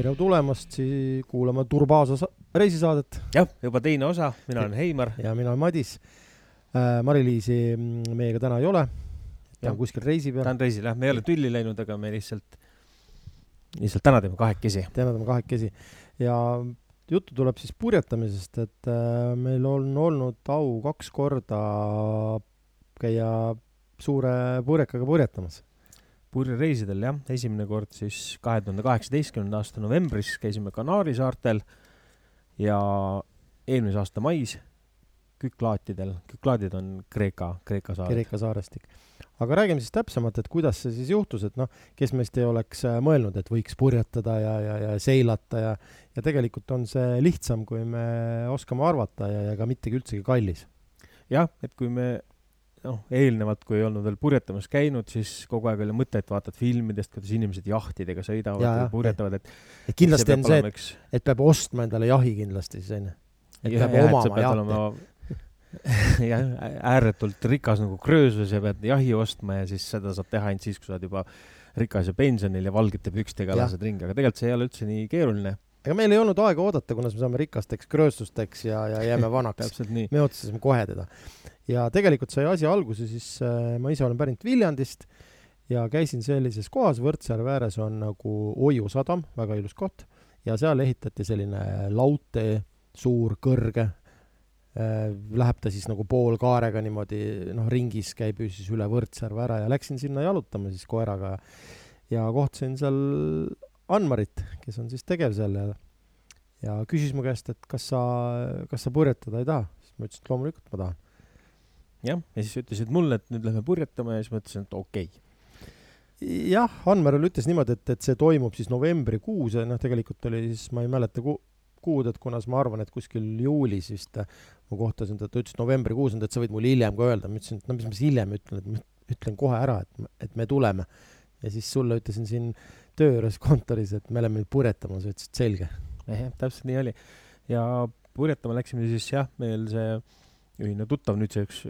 tere tulemast siia kuulama Turbaasa reisisaadet. jah, juba teine osa, mina olen Heimar. ja mina olen Madis äh,. Mari-Liisi mm, meiega täna ei ole. ta on kuskil reisi peal. ta on reisil jah, me ei ole tülli läinud, aga me lihtsalt, lihtsalt täna teeme kahekesi. täna teeme kahekesi ja juttu tuleb siis purjetamisest, et äh, meil on olnud au kaks korda käia suure purjekaga purjetamas purjereisidel jah, esimene kord siis kahe tuhande kaheksateistkümnenda aasta novembris käisime Kanaari saartel ja eelmise aasta mais Küklaatidel, Küklaadid on Kreeka, Kreeka saar. Kreeka saarestik. aga räägime siis täpsemalt, et kuidas see siis juhtus, et noh, kes meist ei oleks äh, mõelnud, et võiks purjetada ja, ja, ja seilata ja, ja tegelikult on see lihtsam, kui me oskame arvata ja, ja ka mitte üldsegi kallis. jah, et kui me noh, eelnevalt, kui ei olnud veel purjetamas käinud, siis kogu aeg oli mõte, et vaatad filmidest, kuidas inimesed jahtidega sõidavad ja, ja purjetavad, et et kindlasti on see, et, et peab ostma endale jahi kindlasti siis onju. et ja, peab ja, omama jahti. jah, ääretult rikas nagu kröösus ja pead jahi ostma ja siis seda saab teha ainult siis, kui sa oled juba rikas ja pensionil ja valgete pükstega lased ringi, aga tegelikult see ei ole üldse nii keeruline ega meil ei olnud aega oodata, kuna me saame rikasteks krööstusteks ja, ja jääme vanaks. Me otsustasime kohe teda. Ja tegelikult sai asi alguse siis äh,, ma ise olen pärit Viljandist ja käisin sellises kohas, Võrtsjärve ääres on nagu Oiu sadam, väga ilus koht, ja seal ehitati selline laudtee, suur, kõrge äh,, läheb ta siis nagu poolkaarega niimoodi, noh, ringis käib ju siis üle Võrtsjärve ära ja läksin sinna jalutama siis koeraga ja kohtasin seal Anmarit, kes on siis tegev seal ja ja küsis mu käest, et kas sa, kas sa purjetada ei taha, siis ma ütlesin, et loomulikult ma tahan jah, ja siis ütlesid mulle, et nüüd lähme purjetama ja siis ma ütlesin, et okei okay. jah, Anmerel ütles niimoodi, et, et see toimub siis novembrikuus ja noh, tegelikult oli siis, ma ei mäleta ku, kuud, et kunas ma arvan, et kuskil juulis vist ma kohtasin teda, ta ütles novembrikuus, et sa võid mulle hiljem ka öelda, ma ütlesin, et no mis ma siis hiljem ütlen, et ma ütlen kohe ära, et, et me tuleme. ja siis sulle ütlesin siin töö juures kontoris, et me oleme nüüd purjetamas, ütlesid selge. jah, täpselt nii oli. ja purjetama läksime siis jah, meil see ühine tuttav, nüüdseks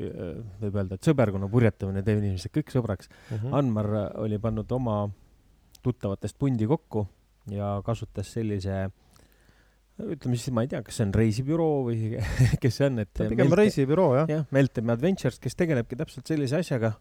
võib öelda, et sõberkonna purjetamine teeb inimesed kõik sõbraks mm. -hmm. Anmar oli pannud oma tuttavatest pundi kokku ja kasutas sellise ütleme siis, ma ei tea, kas see on reisibüroo või kes see on, et pigem reisibüroo, jah. jah, Meltem Adventures, kes tegelebki täpselt sellise asjaga,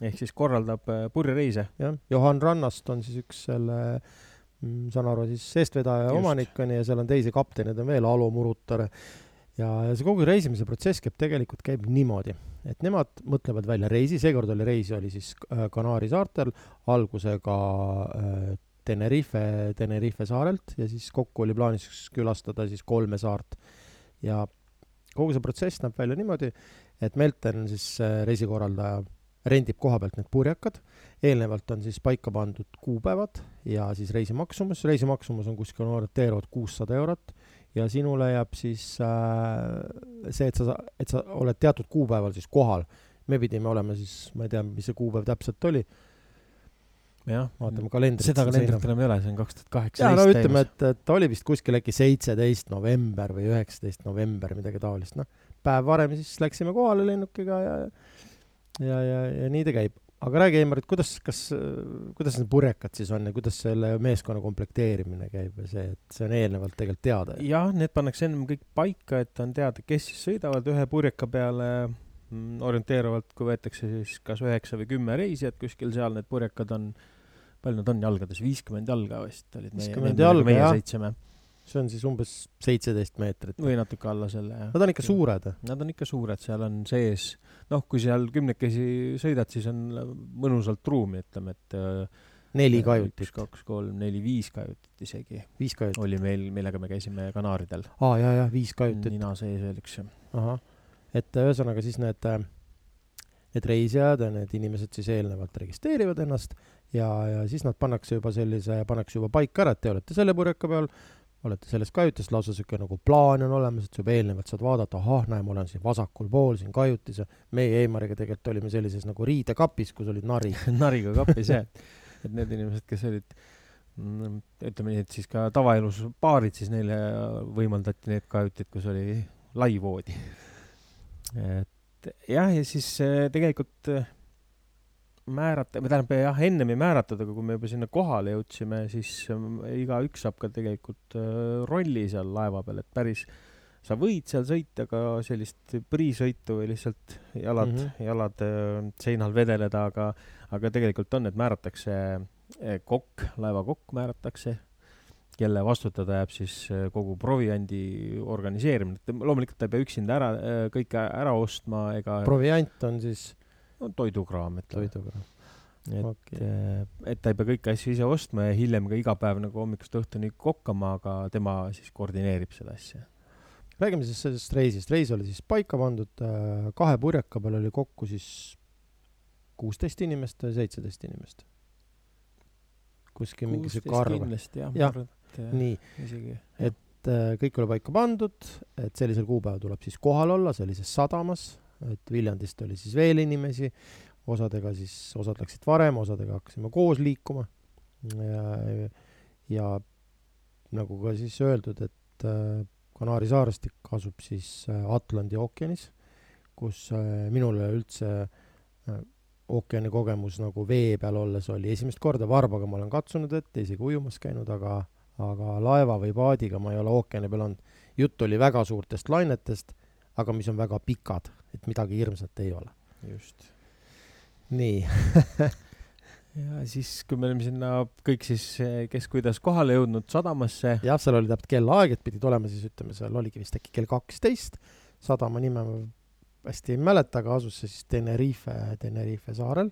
ehk siis korraldab äh, purjereise. jah, Johan Rannast on siis üks selle mm, saan aru, siis eestvedaja ja omanik on ja seal on teisi kapteneid on veel, Alo Murutar ja, ja see kogu reisimise protsess käib tegelikult, käib niimoodi, et nemad mõtlevad välja reisi, seekord oli reis, oli siis äh, Kanaari saartel algusega äh, Tenerife, Tenerife saarelt ja siis kokku oli plaanis külastada siis kolme saart. ja kogu see protsess näeb välja niimoodi, et Melten siis reisikorraldaja rendib koha pealt need purjekad, eelnevalt on siis paika pandud kuupäevad ja siis reisimaksumus, reisimaksumus on kuskil orienteeruvalt kuussada eurot ja sinule jääb siis äh, see, et sa, et sa oled teatud kuupäeval siis kohal. me pidime olema siis, ma ei tea, mis see kuupäev täpselt oli. jah, vaatame kalendrit. seda kalendrit enam ei ole, see on kaks tuhat kaheksateist. jaa, no ütleme, et, et oli vist kuskil äkki seitseteist november või üheksateist november, midagi taolist, noh. päev varem siis läksime kohale lennukiga ja ja, ja, ja nii ta käib. Aga räägi, Eimar, et kuidas, kas, kuidas need purjekad siis on ja kuidas selle meeskonna komplekteerimine käib ja see, et see on eelnevalt tegelikult teada? jah, need pannakse ennem kõik paika, et on teada, kes siis sõidavad ühe purjeka peale mm, orienteeruvalt, kui võetakse siis kas üheksa või kümme reisijat kuskil seal, need purjekad on, palju nad on jalgades, viiskümmend jalga vist olid meie, meie, meie sõitsime see on siis umbes seitseteist meetrit. või natuke alla selle, jah. Nad on ikka suured? Nad on ikka suured, seal on sees, noh, kui seal kümnekesi sõidad, siis on mõnusalt ruumi, ütleme, et äh, neli kajutit. üks, kaks, kolm, neli, viis kajutit isegi. viis kajutit? oli meil, millega me käisime Kanaaridel. aa, jaa, jaa, viis kajutit. nina sees veel üks. ahah, et ühesõnaga siis need, äh, need reisijad ja need inimesed siis eelnevalt registreerivad ennast ja, ja siis nad pannakse juba sellise, pannakse juba paika ära, et te olete selle purjeka peal, olete selles kajutis, lausa niisugune nagu plaan on olemas, et sa juba eelnevalt saad vaadata, ahah, näe, ma olen siin vasakul pool siin kajutis ja meie Eimariga tegelikult olime sellises nagu riidekapis, kus olid narid nariga kapis jah, et need inimesed, kes olid mm, ütleme nii, et siis ka tavaelus paarid, siis neile võimaldati need kajutid, kus oli lai voodi. et jah, ja siis äh, tegelikult äh, määrata, või tähendab jah, ennem ei määratud, aga kui me juba sinna kohale jõudsime, siis ähm, igaüks saab ka tegelikult äh, rolli seal laeva peal, et päris sa võid seal sõita ka sellist priisõitu või lihtsalt jalad mm, -hmm. jalad äh, seinal vedeleda, aga, aga tegelikult on, et määratakse kokk, laevakokk määratakse, kelle vastutada jääb siis kogu proviandi organiseerimine, et loomulikult ta ei pea üksinda ära, kõike ära ostma ega proviant on siis no toidukraam, ütleme. toidukraam. et okay., eh, et ta ei pea kõiki asju ise ostma ja hiljem ka iga päev nagu hommikust õhtuni kokkama, aga tema siis koordineerib seda asja. räägime siis sellest reisist, reis oli siis paika pandud, äh, kahe purjeka peal oli kokku siis kuusteist inimest või seitseteist inimest? kuskil mingi sihuke arv. kindlasti jah ja,, ma arvan, et nii, isegi. et äh, kõik oli paika pandud, et sellisel kuupäeval tuleb siis kohal olla sellises sadamas et Viljandist oli siis veel inimesi, osadega siis, osad läksid varem, osadega hakkasime koos liikuma. ja, nagu ka siis öeldud, et äh, Kanaari saarestik asub siis äh, Atlandi ookeanis, kus äh, minul üldse ookeani kogemus nagu vee peal olles oli esimest korda, varbaga ma olen katsunud ette, isegi ujumas käinud, aga, aga laeva või paadiga ma ei ole ookeani peal olnud. jutt oli väga suurtest lainetest, aga mis on väga pikad et midagi hirmsat ei ole. just. nii ja siis, kui me olime sinna kõik siis, kes kuidas kohale jõudnud sadamasse. jah, seal oli täpselt kellaaeg, et pidid olema siis ütleme, seal oligi vist äkki kell kaksteist. sadama nime ma hästi ei mäleta, aga asus see siis Tenerife, Tenerife saarel.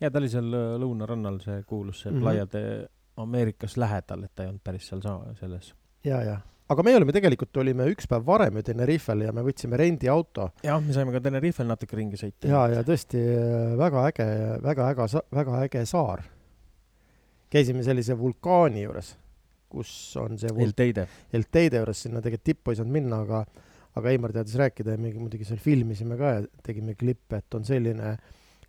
ja ta oli seal äh, lõunarannal, see kuulus, see mm -hmm. Playa de Americas lähedal, et ta ei olnud päris seal sama, selles. ja, ja aga me olime tegelikult, olime üks päev varem ju Tenerifel ja me võtsime rendiauto. jah, me saime ka Tenerifel natuke ringi sõita. ja, ja tõesti äh, väga äge, väga äge, väga äge saar. käisime sellise vulkaani juures, kus on see vul... El Teide. El Teide juures, sinna tegelikult tippu ei saanud minna, aga aga Eimar teadis rääkida ja me muidugi seal filmisime ka ja tegime klippe, et on selline,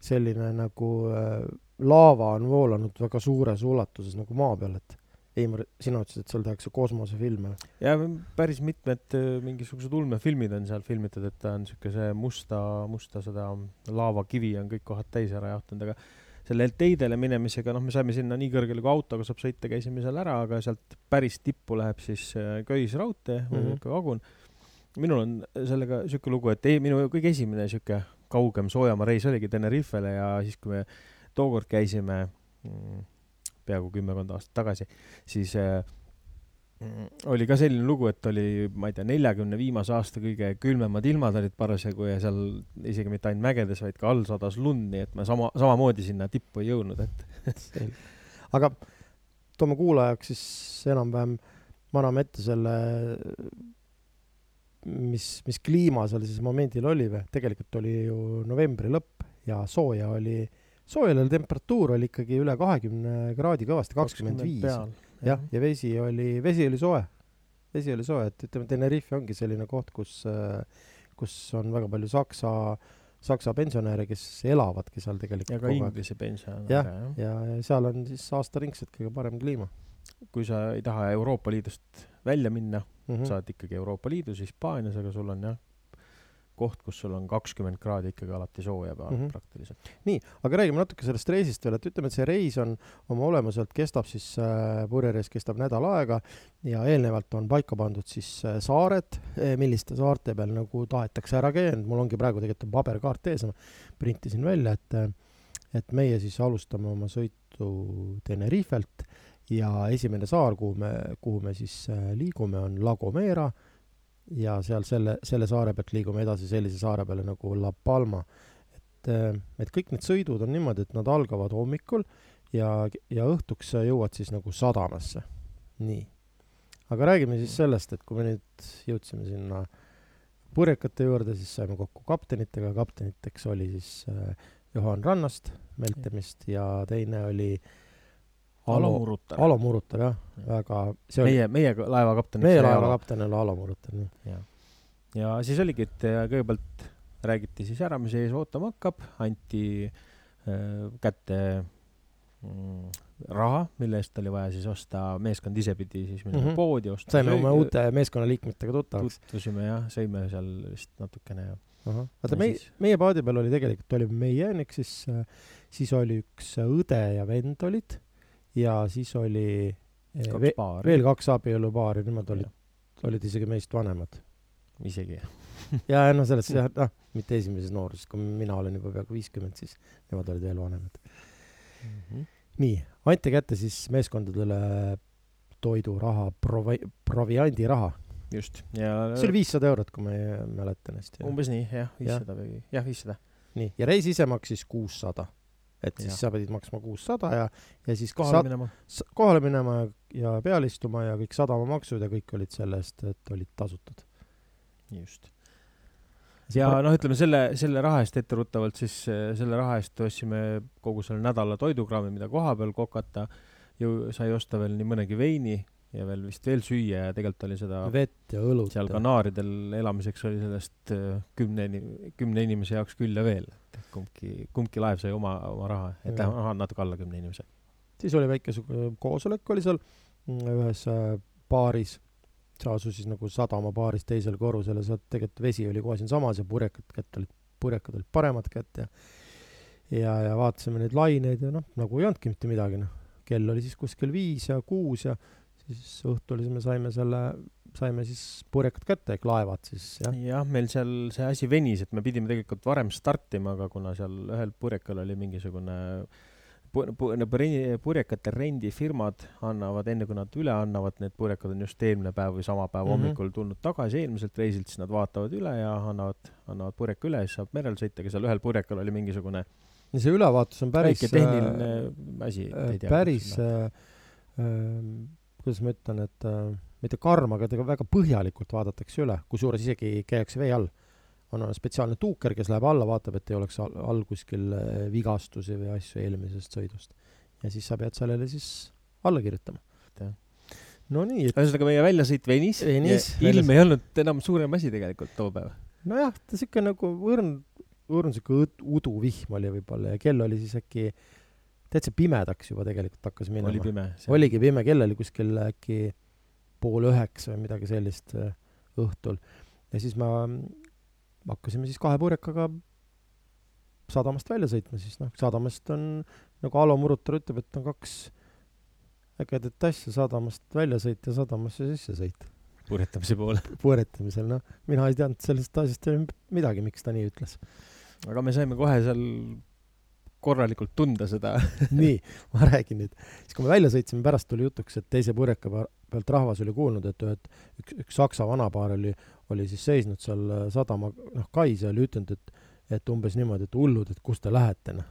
selline nagu äh, laava on voolanud väga suures ulatuses nagu maa peal, et Eimar, sina ütlesid, et seal tehakse kosmosefilme. ja päris mitmed äh, mingisugused ulmefilmid on seal filmitud, et ta on siukese musta, musta seda laavakivi on kõik kohad täis ära jaotanud, aga selle teidele minemisega, noh, me saime sinna nii kõrgele, kui autoga saab sõita, käisime seal ära, aga sealt päris tippu läheb siis äh, köisraudtee või mm -hmm. vagun. minul on sellega siuke lugu, et ei, minu kõige esimene siuke kaugem soojamaa reis oligi Tenerifele ja siis, kui me tookord käisime mm, peaaegu kümmekond aastat tagasi, siis äh, oli ka selline lugu, et oli, ma ei tea, neljakümne viimase aasta kõige külmemad ilmad olid parasjagu ja seal isegi mitte ainult mägedes, vaid ka all sadas lund, nii et me sama, samamoodi sinna tippu ei jõudnud, et aga toome kuulajaks siis enam-vähem, me anname ette selle, mis, mis kliima seal siis momendil oli või, tegelikult oli ju novembri lõpp ja sooja oli soojal temperatuur oli ikkagi üle kahekümne kraadi kõvasti, kakskümmend viis. jah, ja vesi oli, vesi oli soe. vesi oli soe, et ütleme, Tenerife ongi selline koht, kus, kus on väga palju saksa, saksa pensionäre, kes elavadki seal tegelikult. ja ka inglise pensionäre. jah, ja, ja seal on siis aastaringselt kõige parem kliima. kui sa ei taha Euroopa Liidust välja minna mm, -hmm. sa oled ikkagi Euroopa Liidus, Hispaanias, aga sul on jah koht, kus sul on kakskümmend kraadi ikkagi alati sooja peal mm -hmm. praktiliselt. nii, aga räägime natuke sellest reisist veel, et ütleme, et see reis on oma olemuselt kestab siis äh,, purjereis kestab nädal aega ja eelnevalt on paika pandud siis äh, saared, eh, milliste saarte peal nagu tahetakse ära käia, mul ongi praegu tegelikult on paberkaart ees, ma printisin välja, et äh, et meie siis alustame oma sõitu Tenerifelt ja esimene saar, kuhu me, kuhu me siis äh, liigume, on La Gomera ja seal selle, selle saare pealt liigume edasi sellise saare peale nagu La Palma. et, äh, et kõik need sõidud on niimoodi, et nad algavad hommikul ja, ja õhtuks jõuad siis nagu sadamasse. nii. aga räägime siis sellest, et kui me nüüd jõudsime sinna purjekate juurde, siis saime kokku kaptenitega, kapteniteks oli siis äh, Johan Rannast Meltemist ja teine oli äh, Alo Murutar. Alo Murutar jah, väga, meie, meie laeva kapten. meie laeva kapten oli Alo Murutar, jah. ja siis oligi, et kõigepealt räägiti siis ära, mis ees ootama hakkab, anti äh, kätte mm, raha, mille eest oli vaja siis osta, meeskond ise pidi siis minema mm -hmm. poodi ostma. saime oma uute meeskonnaliikmetega tuttavaks. tutvusime jah, sõime seal vist natukene ja vaata meie, meie paadi peal oli tegelikult, oli meie, ehk siis, siis oli üks õde ja vend olid ja siis oli eh, kaks ve paari. veel kaks abielupaari, nemad olid, olid isegi meist vanemad. isegi ja no selles jah, noh, mitte esimeses nooruses, kui mina olen juba peaaegu viiskümmend, siis nemad olid veel vanemad mm. -hmm. nii, anti kätte siis meeskondadele toiduraha, provi-, proviandiraha just, ja see oli viissada eurot, kui ma mäletan hästi. umbes nii, jah, viissada või, jah, viissada. nii, ja reis ise maksis kuussada. Et siis ja. sa pidid maksma kuussada ja, ja siis kohale minema. kohale minema ja, peale istuma ja kõik sadamamaksud ja kõik olid selle eest, et olid tasutud. just. ja noh, ütleme selle, selle raha eest etteruttavalt siis selle raha eest ostsime kogu selle nädala toidukraami, mida koha peal kokata, ju sai osta veel nii mõnegi veini ja veel vist veel süüa ja tegelikult oli seda vett ja õlut. seal Kanaaridel elamiseks oli sellest äh, kümne, kümne inimese jaoks küll ja veel. kumbki, kumbki laev sai oma, oma raha, et vähemalt natuke alla kümne inimese. siis oli väike koosolek oli seal mm, ühes äh, baaris, sa asusid nagu sadama baaris teisel korrusel ja sealt tegelikult vesi oli kohe siinsamas ja purjekad kätte olid, purjekad olid paremad kätte ja ja, ja vaatasime neid laineid ja noh, nagu ei olnudki mitte midagi, noh. kell oli siis kuskil viis ja kuus ja siis õhtul siis me saime selle, saime siis purjekad kätte ehk laevad siis jah. jah, meil seal see asi venis, et me pidime tegelikult varem startima, aga kuna seal ühel purjekal oli mingisugune pu-, purjekate rendifirmad annavad, enne kui nad üle annavad, need purjekad on just eelmine päev või sama päev mm -hmm. hommikul tulnud tagasi eelmiselt reisilt, siis nad vaatavad üle ja annavad, annavad purjeka üle ja siis saab merel sõita, aga seal ühel purjekal oli mingisugune ja see ülevaatus on päris väike tehniline asi äh,, päris äh, äh, kuidas ma ütlen, et äh, mitte karm, aga teda väga põhjalikult vaadatakse üle, kusjuures isegi käiakse vee all. on spetsiaalne tuuker, kes läheb alla, vaatab, et ei oleks all, all kuskil äh, vigastusi või asju eelmisest sõidust. ja siis sa pead sellele siis alla kirjutama. no nii et.... ühesõnaga, meie väljasõit venis, venis. ilm ei olnud enam suurem asi tegelikult too päev. nojah, ta siuke nagu õrn, õrn siuke uduvihm oli võib-olla ja kell oli siis äkki täitsa pimedaks juba tegelikult hakkas minema. oli pime. oligi pime, kell oli kuskil äkki pool üheksa või midagi sellist äh, õhtul. ja siis me hakkasime siis kahe purjekaga sadamast välja sõitma, siis noh, sadamast on, nagu Alo Murutar ütleb, et on kaks ägedat asja, sadamast välja sõita ja sadamasse sisse sõita. purjetamise poole. purjetamisel, noh, mina ei teadnud sellest asjast midagi, miks ta nii ütles. aga me saime kohe seal korralikult tunda seda nii, ma räägin nüüd. siis, kui me välja sõitsime, pärast tuli jutuks, et teise purjeka pealt rahvas oli kuulnud, et ühed, üks, üks saksa vanapaar oli, oli siis seisnud seal äh, sadama, noh, kais ja oli ütelnud, et, et umbes niimoodi, et hullud, et kus te lähete, noh.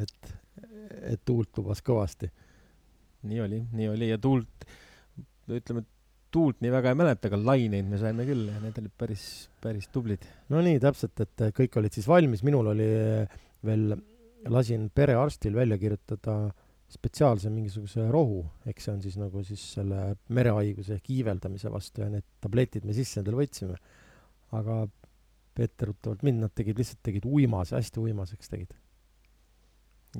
et, et tuult lubas kõvasti. nii oli, nii oli ja tuult, ütleme, tuult nii väga ei mäleta, aga laineid me saime küll ja need olid päris, päris tublid. no nii, täpselt, et kõik olid siis valmis, minul oli veel lasin perearstil välja kirjutada spetsiaalse mingisuguse rohu, eks see on siis nagu siis selle merehaiguse ehk iiveldamise vastu ja need tabletid me sisse endale võtsime. aga etteruttavalt mind nad tegid, lihtsalt tegid uimase, hästi uimaseks tegid.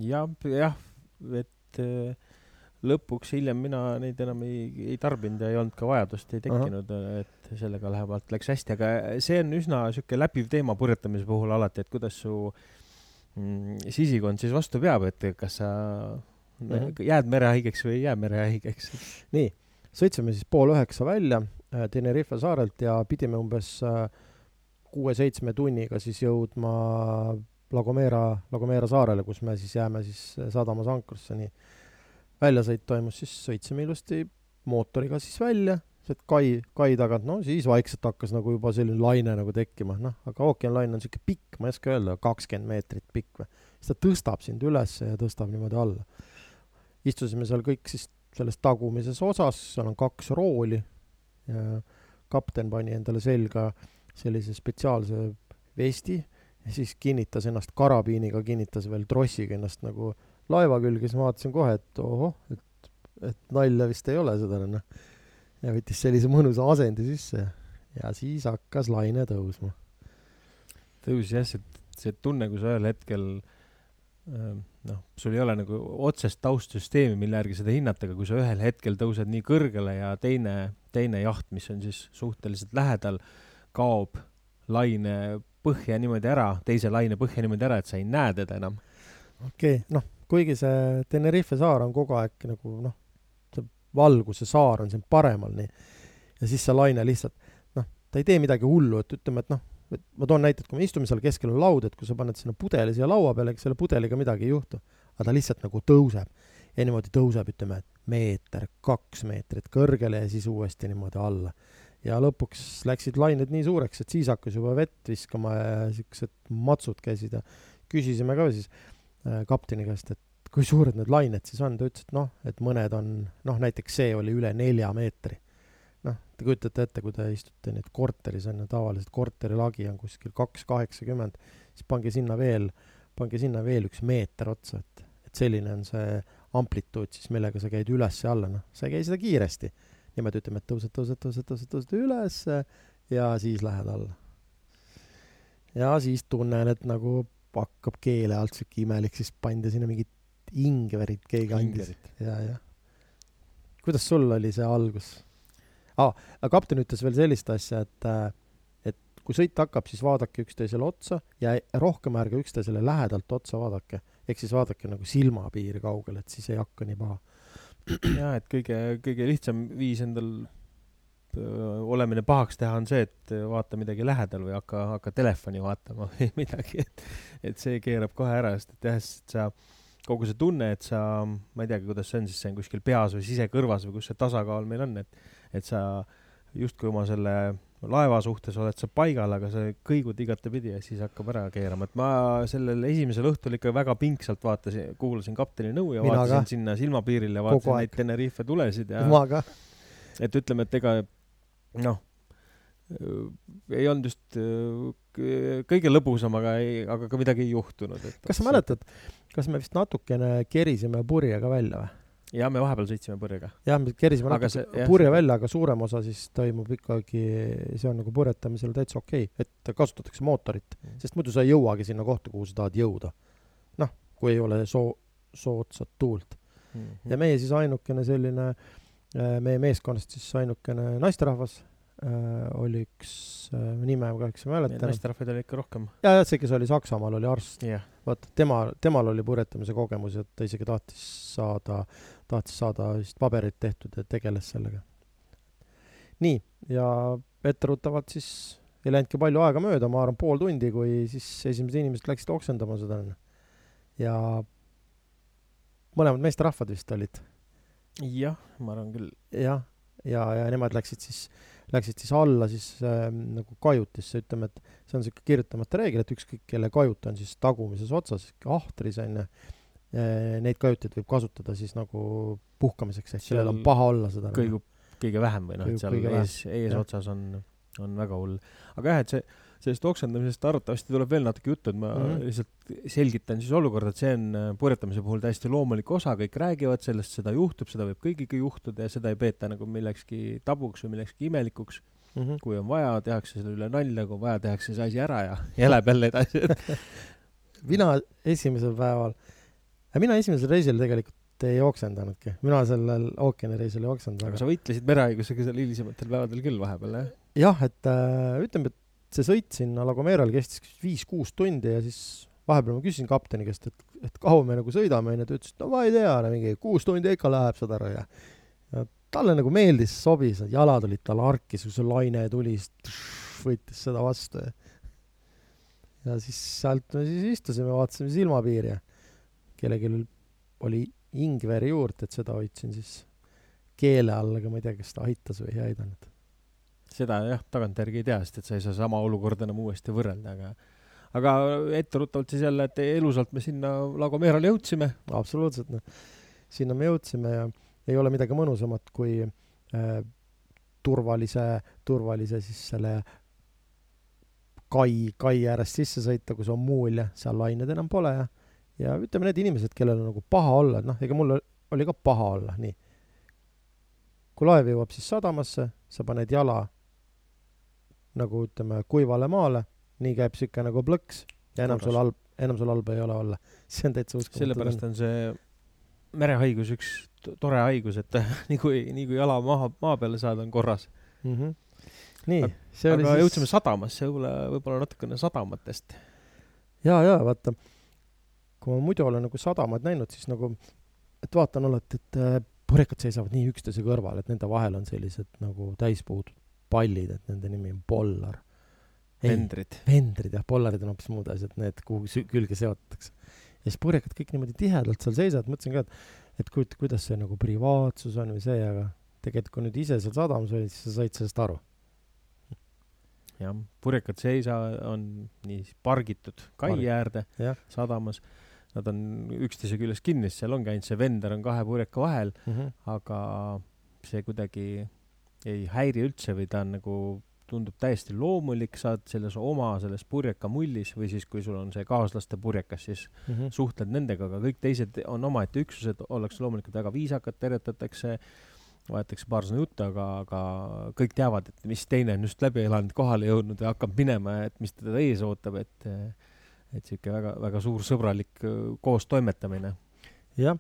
jah, jah, et äh, lõpuks hiljem mina neid enam ei, ei tarbinud ja ei olnud ka vajadust, ei tekkinud, et sellega läheb, läks hästi, aga see on üsna niisugune läbiv teema purjetamise puhul alati, et kuidas su äh, sisikond siis vastu peab, et kas sa mm -hmm. jääd merehaigeks või ei jää merehaigeks. nii, sõitsime siis pool üheksa välja äh, Tenerife saarelt ja pidime umbes äh, kuue-seitsme tunniga siis jõudma Lagomera, Lagomera saarele, kus me siis jääme siis äh, sadamas ankrisse, nii. väljasõit toimus siis, sõitsime ilusti mootoriga siis välja sealt kai, kai tagant, no siis vaikselt hakkas nagu juba selline laine nagu tekkima, noh, aga ookeanlaine on niisugune pikk, ma ei oska öelda, kakskümmend meetrit pikk või. siis ta tõstab sind üles ja tõstab niimoodi alla. istusime seal kõik siis selles tagumises osas, seal on kaks rooli ja kapten pani endale selga sellise spetsiaalse vesti ja siis kinnitas ennast karabiiniga, kinnitas veel trossiga ennast nagu laeva külge, siis ma vaatasin kohe, et ohoh, et, et nalja vist ei ole seda, noh ja võttis sellise mõnusa asendi sisse ja siis hakkas laine tõusma. tõusis jah, see, see tunne, kui sa ühel hetkel ähm, noh, sul ei ole nagu otsest taustsüsteemi, mille järgi seda hinnata, aga kui sa ühel hetkel tõused nii kõrgele ja teine, teine jaht, mis on siis suhteliselt lähedal, kaob laine põhja niimoodi ära, teise laine põhja niimoodi ära, et sa ei näe teda enam. okei okay., noh, kuigi see Tenerife saar on kogu aeg nagu noh, valguse saar on siin paremal, nii. ja siis see laine lihtsalt, noh, ta ei tee midagi hullu, et ütleme, et noh, et ma toon näite, et kui me istume seal keskel on laud, et kui sa paned sinna pudeli siia laua peale, ega selle pudeliga midagi ei juhtu. aga ta lihtsalt nagu tõuseb. ja niimoodi tõuseb, ütleme, et meeter, kaks meetrit kõrgele ja siis uuesti niimoodi alla. ja lõpuks läksid lained nii suureks, et siis hakkas juba vett viskama ja siuksed matsud käisid ja küsisime ka siis äh, kapteni käest, et kui suured need lained siis on, ta ütles, et noh, et mõned on, noh, näiteks see oli üle nelja meetri noh, te kujutate ette, kui te istute nüüd korteris on ju, tavaliselt korteri lagi on kuskil kaks kaheksakümmend, siis pange sinna veel, pange sinna veel üks meeter otsa, et, et selline on see amplituud siis, millega sa käid üles ja alla, noh, sa ei käi seda kiiresti. niimoodi ütleme, et tõused, tõused, tõused, tõused, tõused üles ja siis lähed alla. ja siis tunnen, et nagu hakkab keele alt sihuke imelik, siis pandi sinna mingit ingverit keegi andis. ja, jah. kuidas sul oli see algus? ah,. aga kapten ütles veel sellist asja, et, äh, et kui sõit hakkab, siis vaadake üksteisele otsa ja rohkem ärge üksteisele lähedalt otsa vaadake. ehk siis vaadake nagu silmapiiri kaugele, et siis ei hakka nii paha. jaa, et kõige, kõige lihtsam viis endal olemine pahaks teha on see, et vaata midagi lähedal või hakka, hakka telefoni vaatama või midagi, et, et see keerab kohe ära, sest et jah, sest sa kogu see tunne, et sa, ma ei teagi, kuidas see on siis, see on kuskil peas või sisekõrvas või kus see tasakaal meil on, et et sa justkui oma selle laeva suhtes oled sa paigal, aga sa kõigud igatepidi ja siis hakkab ära keerama, et ma sellel esimesel õhtul ikka väga pingsalt vaatasin, kuulasin kapteni nõu ja Mina vaatasin ka. sinna silmapiirile, vaatasin neid Tenerife tulesid ja et ütleme, et ega noh, ei olnud just äh, kõige lõbusam, aga ei, aga ka midagi ei juhtunud. kas sa mäletad, kas me vist natukene kerisime purjega välja või? ja me vahepeal sõitsime purjega. jah, me kerisime natuke see, purje välja, aga suurem osa siis toimub ikkagi, see on nagu purjetamisel täitsa okei okay,, et kasutatakse mootorit mm., sest muidu sa ei jõuagi sinna kohta, kuhu sa tahad jõuda. noh, kui ei ole soo-, soodsat tuult mm. -hmm. ja meie siis ainukene selline, äh, meie meeskonnast siis ainukene naisterahvas äh, oli üks äh,, nime ma kahjuks ei mäleta. naisterahvaid oli ikka rohkem. ja, ja see, kes oli Saksamaal, oli arst yeah.. vaata, tema, temal oli purjetamise kogemus, et ta isegi tahtis saada, tahtis saada vist paberid tehtud ja tegeles sellega. nii, ja etteruttavalt siis ei läinudki palju aega mööda, ma arvan, pool tundi, kui siis esimesed inimesed läksid oksendama seda. ja mõlemad meesterahvad vist olid. jah, ma arvan küll. jah, ja, ja, ja nemad läksid siis läksid siis alla siis äh, nagu kajutisse, ütleme, et see on niisugune kirjutamata reegel, et ükskõik, kelle kajut on siis tagumises otsas, ahtris on ju, äh, neid kajuteid võib kasutada siis nagu puhkamiseks, ehk sellel on paha olla seda. kõigub kõige vähem või noh, et seal ees, eesotsas on, on väga hull. aga jah, et see sellest oksendamisest arvatavasti tuleb veel natuke juttu, et ma mm -hmm. lihtsalt selgitan siis olukorda, et see on äh, purjetamise puhul täiesti loomulik osa, kõik räägivad sellest, seda juhtub, seda võib kõigiga juhtuda ja seda ei peeta nagu millekski tabuks või millekski imelikuks mm. -hmm. kui on vaja, tehakse selle üle nalja, kui on vaja, tehakse see asi ära ja, läheb jälle edasi mina esimesel päeval, mina esimesel reisil tegelikult ei oksendanudki, mina sellel ookeanireisil ei oksendanud. aga sa võitlesid merehaigusega seal hilisematel päevadel küll vahepeal, jah? jah, et äh, ütleme, et see sõit sinna La Gomerale kestis viis-kuus tundi ja siis vahepeal ma küsisin kapteni käest, et, et kaua me nagu sõidame, onju, ta ütles, et no ma ei tea, mingi kuus tundi ikka läheb, saad aru, ja ja talle nagu meeldis, sobis, jalad olid tal harkis, kui see laine tuli, siis võttis seda vastu. Ja ja siis sealt me siis istusime, vaatasime silmapiiri ja kellelgi oli ingveri juurt, et seda hoidsin siis keele all, aga ma ei tea, kas ta aitas või ei aidanud seda jah, tagantjärgi ei tea, sest et sa ei saa sama olukorda enam uuesti võrrelda, aga aga etteruttavalt siis jälle, et elusalt me sinna Lagomerale jõudsime. absoluutselt, noh. sinna me jõudsime ja ei ole midagi mõnusamat kui äh, turvalise, turvalise siis selle kai, kai äärest sisse sõita, kus on muul ja seal lained enam pole ja ja ütleme, need inimesed, kellel on nagu paha olla, noh, ega mul oli ka paha olla, nii. kui laev jõuab siis sadamasse, sa paned jala nagu ütleme, kuivale maale, nii käib sihuke nagu plõks ja enam sul halb, enam sul halba ei ole olla. see on täitsa uskumatu. sellepärast on see merehaigus üks tore haigus, et nii kui, nii kui jala maha, maa peale saad, on korras mm. -hmm. nii, see oli aga siis jõudsime sadamasse, võib-olla, võib-olla natukene sadamatest. ja, ja vaata, kui ma muidu olen nagu sadamat näinud, siis nagu, et vaatan alati, et äh, purjekad seisavad nii üksteise kõrval, et nende vahel on sellised nagu täispuud pallid, et nende nimi on pollar. vendrid. vendrid jah, pollarid on hoopis muud asjad, need, kuhu külge seotakse. ja siis purjekad kõik niimoodi tihedalt seal seisavad, mõtlesin ka, et, et kujuta, kuidas see nagu privaatsus on või see, aga tegelikult kui nüüd ise seal sadamas olid, siis sa said sellest aru. jah, purjekad seisa on nii pargitud kai Parg. äärde ja. sadamas. Nad on üksteise küljes kinni, seal ongi ainult see vender on kahe purjeka vahel mm, -hmm. aga see kuidagi ei häiri üldse või ta on nagu tundub täiesti loomulik, saad selles oma selles purjeka mullis või siis, kui sul on see kaaslaste purjekas, siis mm -hmm. suhtled nendega, aga kõik teised on omaette üksused, ollakse loomulikult väga viisakad, teretatakse, vaadatakse paar sõna juttu, aga, aga kõik teavad, et mis teine on just läbi elanud, kohale jõudnud ja hakkab minema, et mis teda ees ootab, et et sihuke väga, väga suur sõbralik koostoimetamine. jah,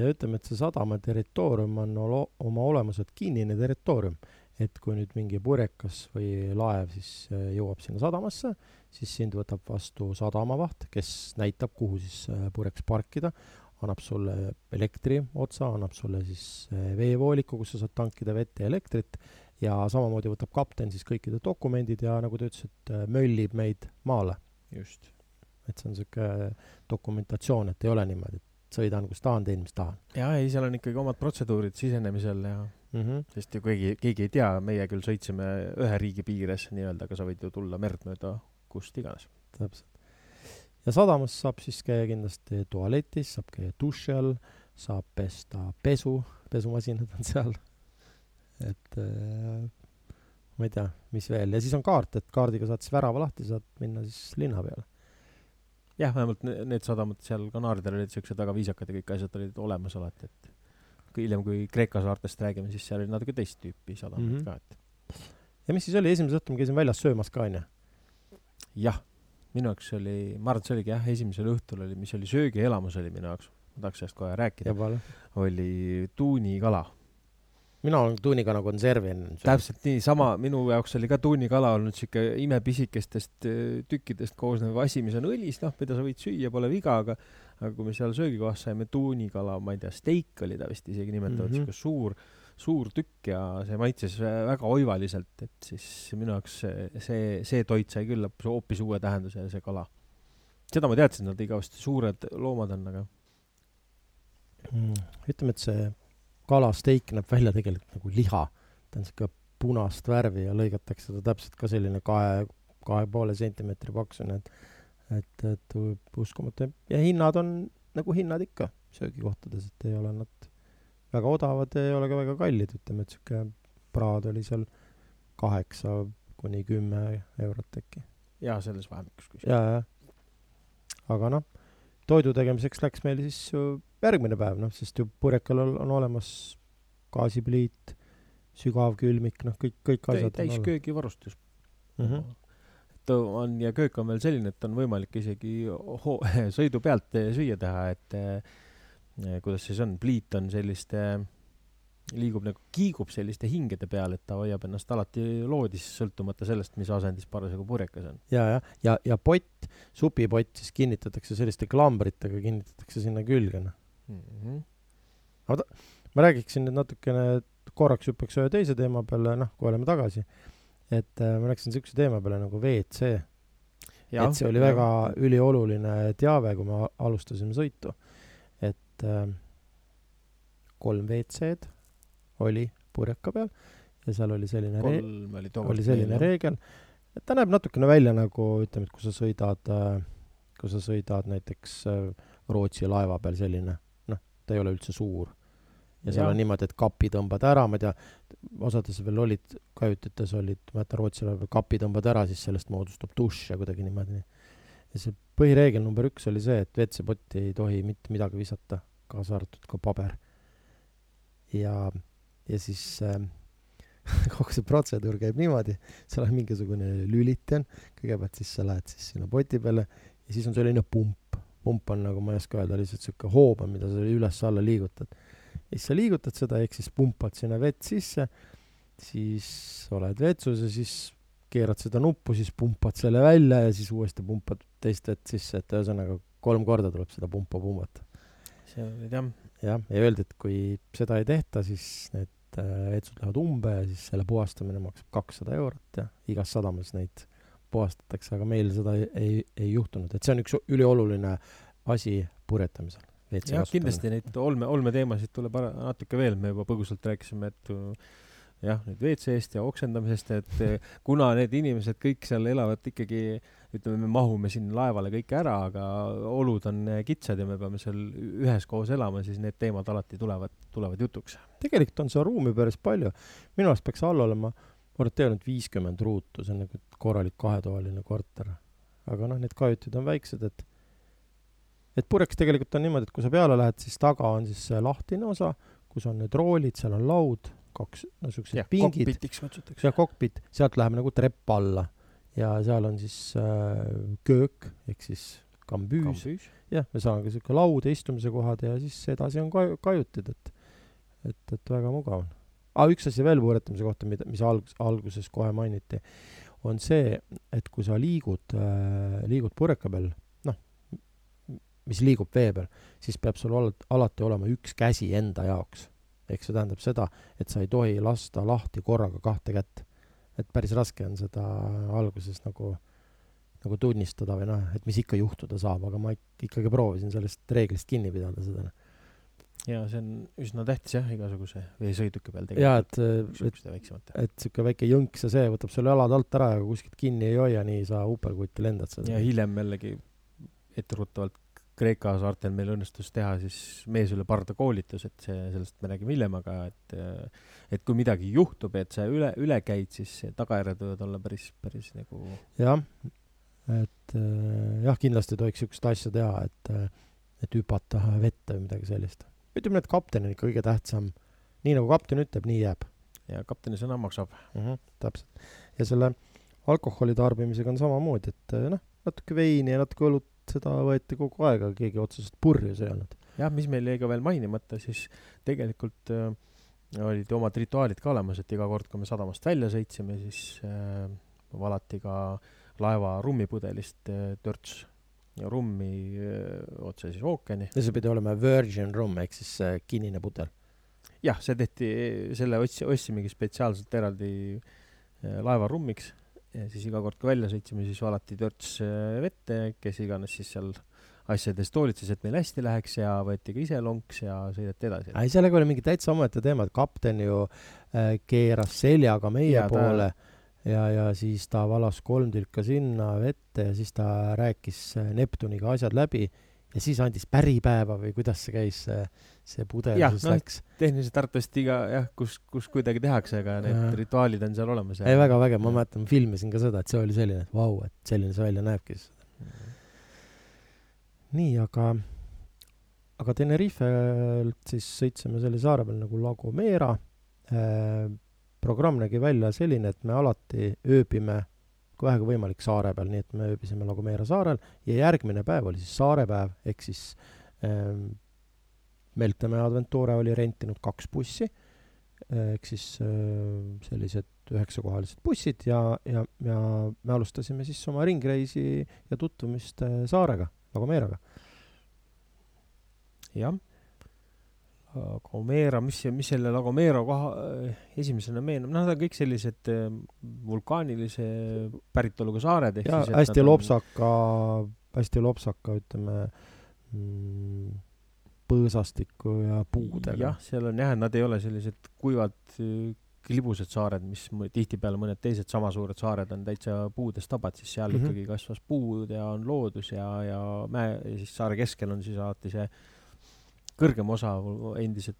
ja ütleme, et see sadama territoorium on oma olemuselt kinnine territoorium et kui nüüd mingi purjekas või laev siis äh, jõuab sinna sadamasse, siis sind võtab vastu sadamavaht, kes näitab, kuhu siis äh, purjeks parkida, annab sulle elektri otsa, annab sulle siis äh, veevooliku, kus sa saad tankida vett ja elektrit, ja samamoodi võtab kapten siis kõikide dokumendid ja nagu ta ütles, et möllib meid maale. just. et see on niisugune dokumentatsioon, et ei ole niimoodi, et sõidan, kus tahan, teen, mis tahan. jaa, ei, seal on ikkagi omad protseduurid sisenemisel ja mm. -hmm. sest ju keegi, keegi ei tea, meie küll sõitsime ühe riigi piires nii-öelda, aga sa võid ju tulla merd mööda kust iganes. täpselt. ja sadamas saab siis käia kindlasti tualetis, saab käia duši all, saab pesta pesu, pesumasinad on seal. et äh, ma ei tea, mis veel, ja siis on kaart, et kaardiga saad siis värava lahti, saad minna siis linna peale jah, vähemalt need sadamad seal Kanaaridel olid siuksed väga viisakad ja kõik asjad olid olemas alati, et hiljem, kui Kreeka saartest räägime, siis seal oli natuke teist tüüpi sadamad mm -hmm. ka, et. ja mis siis oli, esimese õhtul me käisime väljas söömas ka, onju? jah, minu jaoks oli, ma arvan, et see oligi jah, esimesel õhtul oli, mis oli söögielamus oli minu jaoks, ma tahaks sellest kohe rääkida, oli tuunikala mina olen tuunikala konservi enne. täpselt nii, sama, minu jaoks oli ka tuunikala olnud siuke imepisikestest äh, tükkidest koosnev asi, mis on õlis, noh, mida sa võid süüa, pole viga, aga aga kui me seal söögikohas saime tuunikala, ma ei tea, steik oli ta vist isegi nimetatud mm, -hmm. siuke suur, suur tükk ja see maitses väga oivaliselt, et siis minu jaoks see, see, see toit sai küll hoopis uue tähenduse, see kala. seda ma teadsin, nad igavesti suured loomad on, aga mm,. ütleme, et see kalasteik näeb välja tegelikult nagu liha. ta on siuke punast värvi ja lõigatakse ta täpselt ka selline kahe, kahe poole sentimeetri paksune, et et, et uskumatu ja hinnad on nagu hinnad ikka söögikohtades, et ei ole nad väga odavad ja ei ole ka väga kallid, ütleme, et sihuke praad oli seal kaheksa kuni kümme eurot äkki. jaa, selles vahemikus kuskil. jaa, jah. aga noh, toidu tegemiseks läks meil siis järgmine päev, noh, sest ju purjekal on, on olemas gaasipliit, sügavkülmik, noh, kõik, kõik asjad. täisköögivarustus mm. -hmm on ja köök on veel selline, et on võimalik isegi ho-, sõidu pealt süüa teha, et eh, kuidas siis on, pliit on selliste, liigub nagu, kiigub selliste hingede peal, et ta hoiab ennast alati loodis, sõltumata sellest, mis asendis parasjagu purjekas on. ja, jah, ja, ja pott, supipott siis kinnitatakse selliste klambritega, kinnitatakse sinna külge, noh mm -hmm.. aga ta, ma räägiksin nüüd natukene, korraks hüppaks ühe teise teema peale, noh, kui oleme tagasi et äh, ma läksin siukse teema peale nagu WC. et see oli ja. väga ülioluline teave, kui me alustasime sõitu. et äh, kolm WC-d oli purjeka peal ja seal oli selline kolm oli tookord oli selline meil, reegel, et ta näeb natukene välja nagu ütleme, et kui sa sõidad äh,, kui sa sõidad näiteks äh, Rootsi laeva peal selline, ta ei ole üldse suur ja seal ja. on niimoodi, et kapi tõmbad ära, ma ei tea, osades veel olid, kajutites olid, ma mäletan Rootsi ajal, kapi tõmbad ära, siis sellest moodustub dušš ja kuidagi niimoodi. ja see põhireegel number üks oli see, et WC-potti ei tohi mitte midagi visata, kaasa arvatud ka paber. ja, ja siis äh, kogu see protseduur käib niimoodi, seal on mingisugune lüliti on, kõigepealt siis sa lähed siis sinna poti peale ja siis on selline pump. Pump on nagu, ma ei oska öelda, lihtsalt sihuke hoob on, mida sa üles-alla liigutad ja siis sa liigutad seda, ehk siis pumpad sinna vett sisse siis oled vetsus ja siis keerad seda nuppu, siis pumpad selle välja ja siis uuesti pumpad teist vett sisse, et ühesõnaga kolm korda tuleb seda pumpa pumbata. see oli jah. jah, ja öeldi, et kui seda ei tehta, siis need äh, vetsud lähevad umbe ja siis selle puhastamine maksab kakssada eurot ja igas sadamas neid puhastatakse, aga meil seda ei, ei, ei juhtunud, et see on üks ülioluline asi purjetamisel. jah, kindlasti neid olme, olmeteemasid tuleb ära, natuke veel, me juba põgusalt rääkisime, et jah, nüüd WC-st ja oksendamisest, et eh, kuna need inimesed kõik seal elavad ikkagi, ütleme, me mahume siin laevale kõik ära, aga olud on eh, kitsad ja me peame seal üheskoos elama, siis need teemad alati tulevad, tulevad jutuks. tegelikult on seda ruumi päris palju. minu arust peaks all olema, ma et ainult viiskümmend ruutu, see on nagu korralik kahetoaline korter. aga noh, need kajutid on väiksed, et et purjeks tegelikult on niimoodi, et kui sa peale lähed, siis taga on siis see lahtine osa, kus on need roolid, seal on laud kaks, no siuksed pingid. kokpitiks kutsutakse. jah, kokpit, sealt läheb nagu trepp alla ja seal on siis äh, köök ehk siis kambüüs. jah, me saame ka siuke laud ja istumise kohad ja siis edasi on kaju, kajutid, et, et, et väga mugav on. Aa, üks asi veel võõratamise kohta, mida, mis alg-, alguses kohe mainiti, on see, et kui sa liigud äh,, liigud purjeka peal, noh, mis liigub vee peal, siis peab sul al-, alati olema üks käsi enda jaoks ehk see tähendab seda, et sa ei tohi lasta lahti korraga kahte kätt. et päris raske on seda alguses nagu, nagu tunnistada või noh, et mis ikka juhtuda saab, aga ma ikkagi proovisin sellest reeglist kinni pidada seda. Ja see on üsna tähtis jah, igasuguse veesõiduki peal tegelikult. jaa, et, et, et sihuke väike jõnks ja see võtab sul jalad alt ära ja kuskilt kinni ei hoia, nii sa upelgutti lendad seal. ja hiljem jällegi etteruttavalt Kreeka saartel meil õnnestus teha siis mees üle parda koolitus, et see, sellest me räägime hiljem, aga et, et kui midagi juhtub, et sa üle, üle käid, siis tagajärjed võivad olla päris, päris nagu. jah, et jah, kindlasti ei tohiks niisugust asja teha, et, et hüpata vette või midagi sellist. Ütleme, et kapten on ikka kõige tähtsam. nii nagu kapten ütleb, nii jääb. ja kapteni sõna maksab mm. -hmm, täpselt. ja selle alkoholi tarbimisega on samamoodi, et noh, natuke veini ja natuke õlut seda võeti kogu aeg, aga keegi otseselt purjus ei olnud. jah, mis meil jäi ka veel mainimata, siis tegelikult äh, olid omad rituaalid ka olemas, et iga kord, kui me sadamast välja sõitsime, siis äh, valati ka laeva rummipudelist äh, törts rummi otse siis ookeani. ja see pidi olema virgin rum ehk siis äh, kinnine pudel? jah, see tehti, selle otsi-, ostsimegi spetsiaalselt eraldi äh, laeva rummiks ja siis iga kord, kui välja sõitsime, siis valati törts äh, vette, kes iganes siis seal asjadest hoolitses, et meil hästi läheks ja võeti ka ise lonks ja sõideti edasi. ei, sellega oli mingi täitsa omaette teema, et kapten ju äh, keeras seljaga meie ja, poole ta... ja, ja siis ta valas kolm tilka sinna vette ja siis ta rääkis äh, Neptuniga asjad läbi ja siis andis päripäeva või kuidas see käis, see, see pudel ja, siis no, läks? tehniliselt arvatavasti iga jah, kus, kus kuidagi tehakse, aga need ja. rituaalid on seal olemas. ei, väga vägev, ma mäletan, filmisin ka seda, et see oli selline, et vau, et selline see välja näebki siis nii, aga, aga Tenerifelt siis sõitsime selle saare peal nagu La Gomera eh,. Programm nägi välja selline, et me alati ööbime kui vähegi võimalik saare peal, nii et me ööbisime La Gomera saarel ja järgmine päev oli siis saarepäev, ehk siis ähm, Meltemäe Adventure oli rentinud kaks bussi, ehk siis äh, sellised üheksakohalised bussid ja, ja, ja me alustasime siis oma ringreisi ja tutvumist äh, saarega, La Gomeraga. jah Lagomera, mis, mis selle Lagomera koha esimesena meenub, noh, nad on kõik sellised äh, vulkaanilise päritoluga saared. ja siis, hästi lopsaka on..., hästi lopsaka, ütleme mm, põõsastiku ja puudega. jah, seal on jah, nad ei ole sellised kuivad klibused saared, mis tihtipeale mõned teised sama suured saared on täitsa puudest tabad, siis seal mm -hmm. ikkagi kasvas puud ja on loodus ja, ja mäe, ja siis saare keskel on siis alati see kõrgem osa endiselt,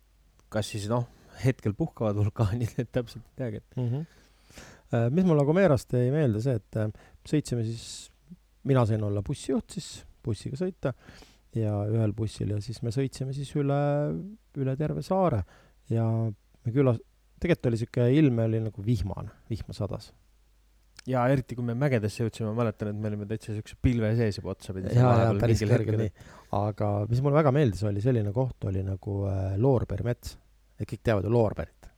kas siis noh, hetkel puhkavad vulkaanid, et täpselt ei teagi, et mm. -hmm. mis mul Meerast jäi meelde see, et äh, sõitsime siis, mina sain olla bussijuht siis, bussiga sõita ja ühel bussil ja siis me sõitsime siis üle, üle terve saare ja me külas, tegelikult oli siuke ilm oli nagu vihmane, vihma sadas ja eriti, kui me mägedesse jõudsime, ma mäletan, et me olime täitsa siukse pilve sees juba otsapidi. ja, ja päris kõrgel nii. aga mis mulle väga meeldis, oli selline koht, oli nagu äh, loorberimets. et kõik teavad ju loorberit.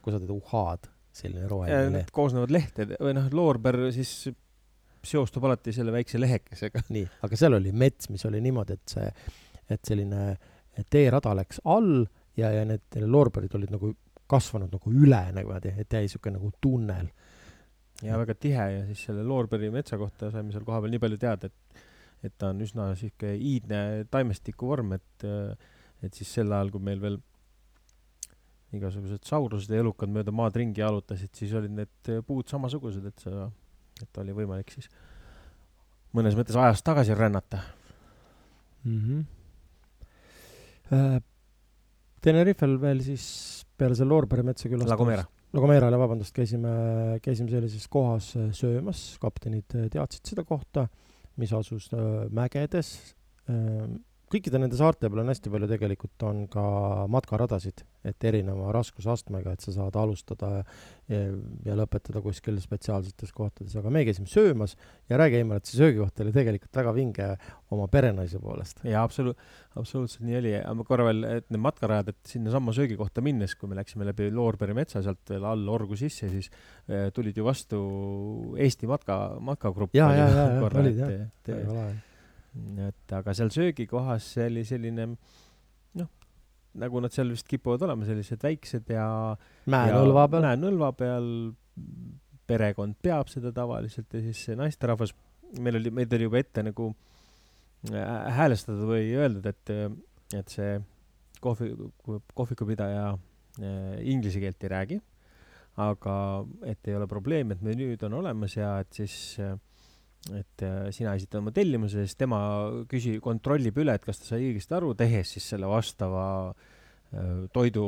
kui sa teed uhhaad, selline roheline leht. Koosnevad lehtede või noh, loorber siis seostub alati selle väikse lehekesega. nii, aga seal oli mets, mis oli niimoodi, et see, et selline teerada läks all ja, ja need loorberid olid nagu kasvanud nagu üle niimoodi, et jäi niisugune nagu tunnel. Ja väga tihe ja siis selle Loorberi metsa kohta saime seal kohapeal nii palju teada, et et ta on üsna niisugune iidne taimestiku vorm, et et siis sel ajal, kui meil veel igasugused saurused ja elukad mööda maad ringi jalutasid, siis olid need puud samasugused, et sa, et oli võimalik siis mõnes mõttes ajas tagasi rännata mm. -hmm. Tenerifel veel siis peale selle Loorberi metsa külastamist La Gomera. La Gomerale, vabandust, käisime, käisime sellises kohas äh, söömas, kaptenid äh, teadsid seda kohta, mis asus äh, mägedes kõikide nende saarte peal on hästi palju tegelikult on ka matkaradasid, et erineva raskusastmega, et sa saad alustada ja, ja lõpetada kuskil spetsiaalsetes kohtades, aga me käisime söömas ja räägi see söögikoht oli tegelikult väga vinge oma perenaise poolest. jaa, absoluut, absoluutselt nii oli, aga ma korra veel, et need matkarajad, et sinnasamma söögikohta minnes, kui me läksime läbi Loorberi metsa sealt veel all Orgu sisse, siis äh, tulid ju vastu Eesti matka, matkagrupp. jaa, jaa, jaa, olid jah, väga lahe et aga seal söögikohas see oli selline noh, nagu nad seal vist kipuvad olema, sellised väiksed ja mäenõlva peal. mäenõlva peal, perekond peab seda tavaliselt ja siis see naisterahvas, meil oli, meid oli juba ette nagu äh, häälestatud või öeldud, et, et see kohvi, kohvikupidaja äh, inglise keelt ei räägi, aga et ei ole probleemi, et menüüd on olemas ja et siis äh, et äh, sina esitad oma tellimuse, siis tema küsi-, kontrollib üle, et kas ta sai õigesti aru, tehes siis selle vastava äh, toidu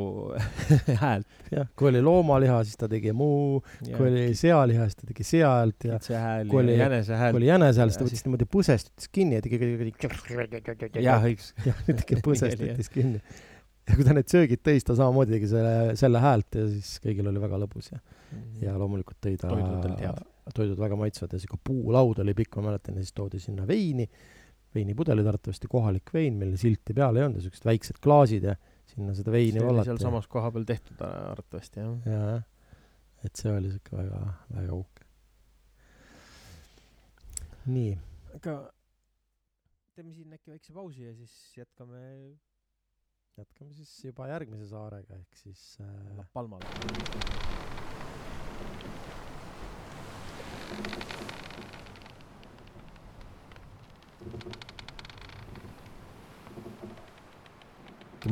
häält. jah, kui oli loomaliha, siis ta tegi muu, kui oli sealiha, siis ta tegi sea häält ja kui oli jänese hääl, kui oli jänese hääl, siis ta võttis niimoodi põsest kinni ja tegi jah, õigus. jah, tegi põsest ütles kinni. ja kui ta need söögid tõi, siis ta samamoodi tegi selle, selle häält ja siis kõigil oli väga lõbus ja mhm. ja loomulikult tõi ta toidud olid head toidud väga maitsvad ja sihuke puulaud oli pikk, ma mäletan, ja siis toodi sinna veini, veinipudelid arvatavasti kohalik vein, millel silti peal ei olnud ja siuksed väiksed klaasid ja sinna seda veini vallati. sealsamas koha peal tehtud arvatavasti jah. jaa, et see oli siuke väga, väga uhke. nii. aga teeme siin äkki väikse pausi ja siis jätkame. jätkame siis juba järgmise saarega ehk siis äh.... La Palmal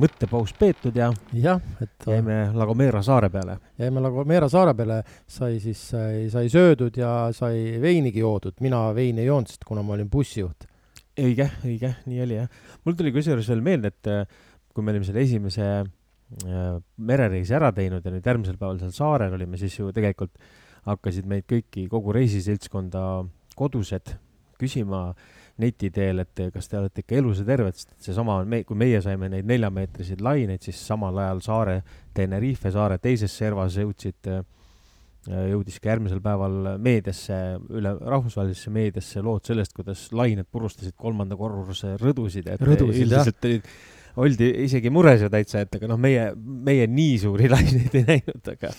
mõttepaus peetud ja jah, et jäime La Gomera saare peale. jäime La Gomera saare peale, sai siis, sai, sai söödud ja sai veinigi joodud, mina veini ei joonud, sest kuna ma olin bussijuht. õige, õige, nii oli jah. mul tuli kusjuures veel meelde, et äh, kui me olime selle esimese äh, merereisi ära teinud ja nüüd järgmisel päeval seal saarel olime, siis ju tegelikult hakkasid meid kõiki, kogu reisiseltskonda kodused küsima neti teel, et kas te olete ikka elus ja terved, sest seesama, kui meie saime neid neljameetriseid laineid, siis samal ajal saare, Tenerife saare teises servas jõudsid, jõudis ka järgmisel päeval meediasse, üle rahvusvahelisesse meediasse lood sellest, kuidas lained purustasid kolmanda korruse rõdusid, et rõdusid, üldiselt olid oldi isegi mures ju täitsa, et aga noh, meie, meie nii suuri laineid ei näinud, aga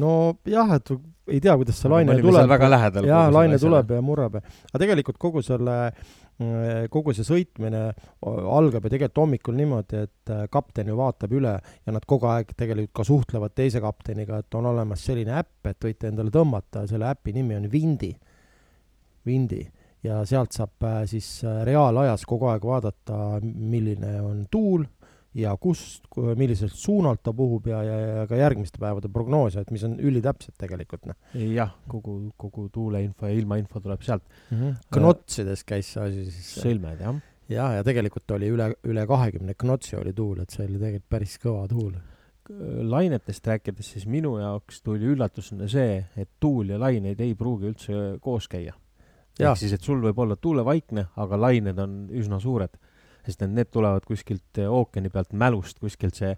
nojah, et ei tea, kuidas see laine tuleb. väga lähedal. jaa, laine tuleb ja murrab. Ja, aga tegelikult kogu selle, mm, kogu see sõitmine algab ju tegelikult hommikul niimoodi, et äh, kapten ju vaatab üle ja nad kogu aeg tegelikult ka suhtlevad teise kapteniga, et on olemas selline äpp, et võite endale tõmmata, selle äpi nimi on Vindi, Vindi. Ja sealt saab äh, siis äh, reaalajas kogu aeg vaadata, milline on tuul ja kust, milliselt suunalt ta puhub ja, ja, ja ka järgmiste päevade prognoose, et mis on ülitäpsed tegelikult, noh. jah, kogu, kogu tuuleinfo ja ilmainfo tuleb sealt mm. -hmm. knotsides käis see asi siis. sõlmed, jah. jah, ja tegelikult oli üle, üle kahekümne knotsi oli tuul, et see oli tegelikult päris kõva tuul. lainetest rääkides, siis minu jaoks tuli üllatusena see, et tuul ja laineid ei pruugi üldse koos käia. ehk siis, et sul võib olla tuulevaikne, aga lained on üsna suured sest et need tulevad kuskilt eh, ookeani pealt mälust, kuskilt see,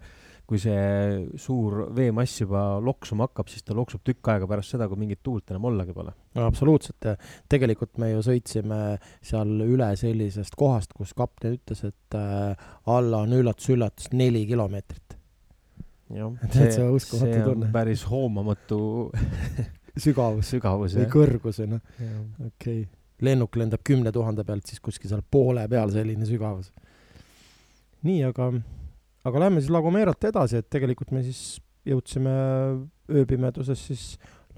kui see suur veemass juba loksuma hakkab, siis ta loksub tükk aega pärast seda, kui mingit tuult enam ollagi pole. no absoluutselt, tegelikult me ju sõitsime seal üle sellisest kohast, kus kapten ütles, et äh, alla on üllatus-üllatus neli kilomeetrit. uskumatu see tunne on. päris hoomamatu sügavus sügavus või jah. kõrgus või noh, okei okay.. Lennuk lendab kümne tuhande pealt, siis kuskil seal poole peal selline sügavus. nii, aga, aga lähme siis La Gomeralt edasi, et tegelikult me siis jõudsime ööpimeduses siis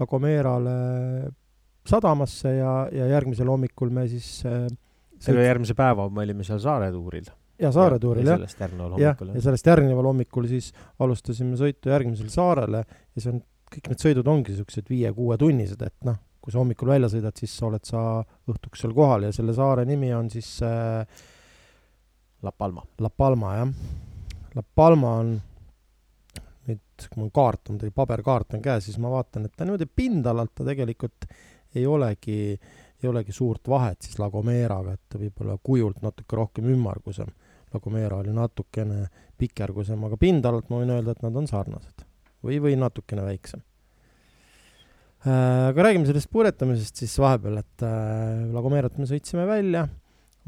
La Gomerale sadamasse ja, ja järgmisel hommikul me siis äh, terve järgmise päeva me olime seal saaretuuril. ja saaretuuril jah, sellest järgneval hommikul ja sellest järgneval hommikul siis alustasime sõitu järgmisele saarele ja see on, kõik need sõidud ongi siuksed viie-kuuetunnised, et noh, kui sa hommikul välja sõidad, siis sa oled sa õhtuks seal kohal ja selle saare nimi on siis äh, La Palma. La Palma jah. La Palma on nüüd, kui mul kaart on, paberkaart on käes, siis ma vaatan, et ta niimoodi pindalalt ta tegelikult ei olegi, ei olegi suurt vahet siis La Gomeraga, et ta võib-olla kujult natuke rohkem ümmargusem. La Gomera oli natukene pikergusem, aga pindalalt ma võin öelda, et nad on sarnased või, või natukene väiksem. Aga räägime sellest purjetamisest siis vahepeal, et äh, La Gomerat me sõitsime välja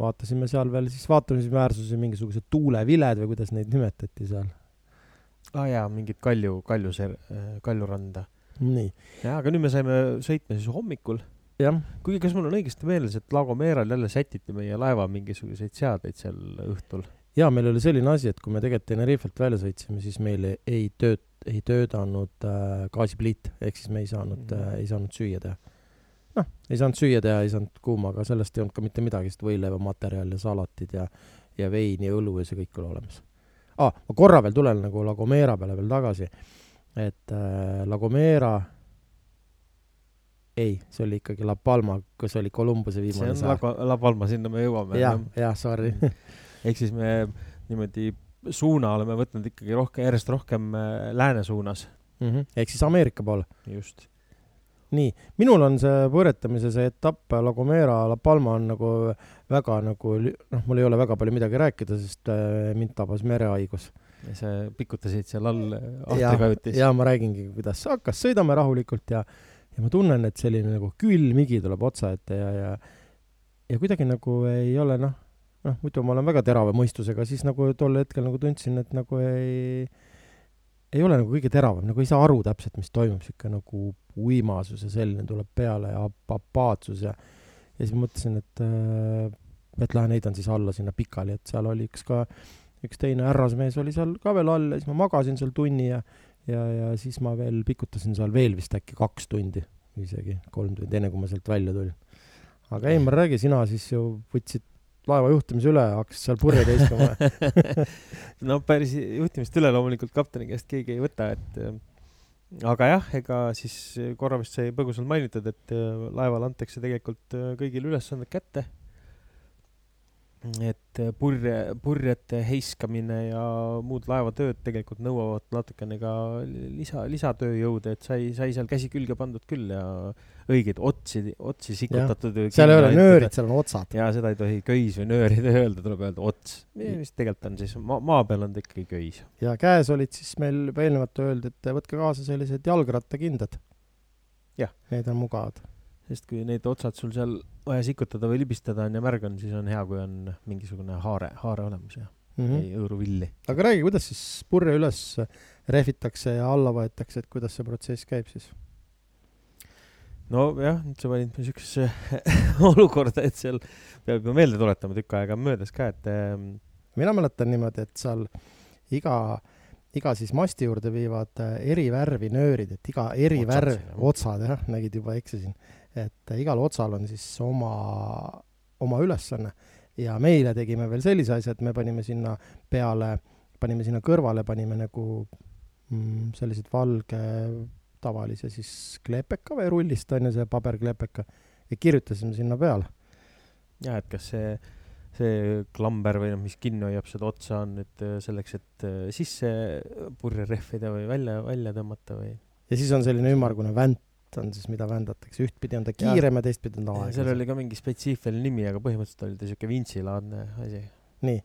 vaatasime seal veel siis vaatamisväärsusi, mingisugused tuuleviled või kuidas neid nimetati seal. aa ah, jaa, mingit Kalju, Kalju ser-, Kaljuranda. nii, jaa, aga nüüd me saime sõitma siis hommikul. kuigi kas mul on õigesti meeles, et La Gomeral jälle sätiti meie laeva mingisuguseid seadeid seal õhtul? ja meil oli selline asi, et kui me tegelikult Tenerifelt välja sõitsime, siis meil ei- ei tööt-, ei töötanud äh, gaasipliit, ehk siis me ei saanud Mhm. äh,, ei saanud süüa teha. noh, ei saanud süüa teha, ei saanud kuuma, aga sellest ei olnud ka mitte midagi, sest võileivamaterjal ja salatid ja, ja vein ja õlu ja see kõik oli olemas ah,. ma korra veel tulen nagu La Gomera peale veel tagasi, et äh, La Gomera ei, see oli ikkagi La Palma, kus oli Columbuse see viimane on La, Palma, sinna me jõuame. jah, jah, sorry. ehk siis me niimoodi suuna oleme võtnud ikkagi rohkem, järjest rohkem äh, lääne suunas. Mhm. ehk siis Ameerika poole. just. nii, minul on see põretamise see etapp La Gomera, La Palma on nagu väga nagu noh, mul ei ole väga palju midagi rääkida, sest äh, mind tabas merehaigus. sa pikutasid seal all äh, ja, ahtrikajutis. ja ma räägingi, kuidas hakkas, sõidame rahulikult ja, ja ma tunnen, et selline nagu külm higi tuleb otsa ette ja, ja ja kuidagi nagu ei ole noh, noh muidu ma olen väga terava mõistusega, siis nagu tol hetkel nagu tundsin, et nagu ei ei ole nagu kõige teravam, nagu ei saa aru täpselt, mis toimub, sihuke nagu uimasus ja selline tuleb peale ja ap- apaatsus ja ja siis mõtlesin, et äh, et lähen heidan siis alla sinna pikali, et seal oli üks ka, üks teine härrasmees oli seal ka veel all ja siis ma magasin seal tunni ja ja, ja siis ma veel pikutasin seal veel vist äkki kaks tundi, isegi kolm tundi, enne kui ma sealt välja tulin. aga Eimar, räägi, sina siis ju võtsid laeva juhtimise üle, hakkasid seal purje teiskama. no päris juhtimist üle loomulikult kapteni käest keegi ei võta, et äh, aga jah, ega siis korra vist sai põgusalt mainitud, et äh, laeval antakse tegelikult äh, kõigile ülesanded kätte. Et äh, purje, purjete heiskamine ja muud laevatööd tegelikult nõuavad natukene ka lisa, lisatööjõude, et sai, sai seal käsi külge pandud küll ja õigeid otsi, otsi sikutatud. seal ei ole nöörid, seal on otsad. ja seda ei tohi köis või nöörida öelda, tuleb öelda ots. mis tegelikult on siis maa, maa peal on ta ikkagi köis. ja käes olid siis meil juba eelnevalt öeldi, et võtke kaasa sellised jalgrattakindad. Jah. Need on mugavad. Sest kui need otsad sul seal vaja sikutada või libistada on ja märg on, siis on hea, kui on mingisugune haare, haare olemas ja Mm mm. -hmm. ei hõõru villi. aga räägi, kuidas siis purje üles rehvitakse ja alla võetakse, et kuidas see protsess käib siis? nojah, nüüd sa panid mu siukesesse olukorda, et seal peab ju meelde tuletama, tükk aega on möödas ka, et ähm, mina mäletan niimoodi, et seal iga, iga siis masti juurde viivad äh, eri värvi nöörid, et iga eri Otsad värv otsad jah, nägid juba eksisin, et igal otsal on siis oma, oma ülesanne ja meile tegime veel sellise asja, et me panime sinna peale, panime sinna kõrvale, panime nagu mm, sellised valge tavalise siis klepeka või rullist on ju see paberklepeka ja kirjutasime sinna peale. jah, et kas see, see klamber või noh, mis kinni hoiab seda otsa, on nüüd äh, selleks, et äh, sisse purje rehvida või välja, välja tõmmata või? ja siis on selline ümmargune vänt on siis, mida vändatakse, ühtpidi on ta kiirem ja teistpidi on ta seal aeglasem. oli ka mingi spetsiifiline nimi, aga põhimõtteliselt oli ta siuke vintsilaadne asi. nii,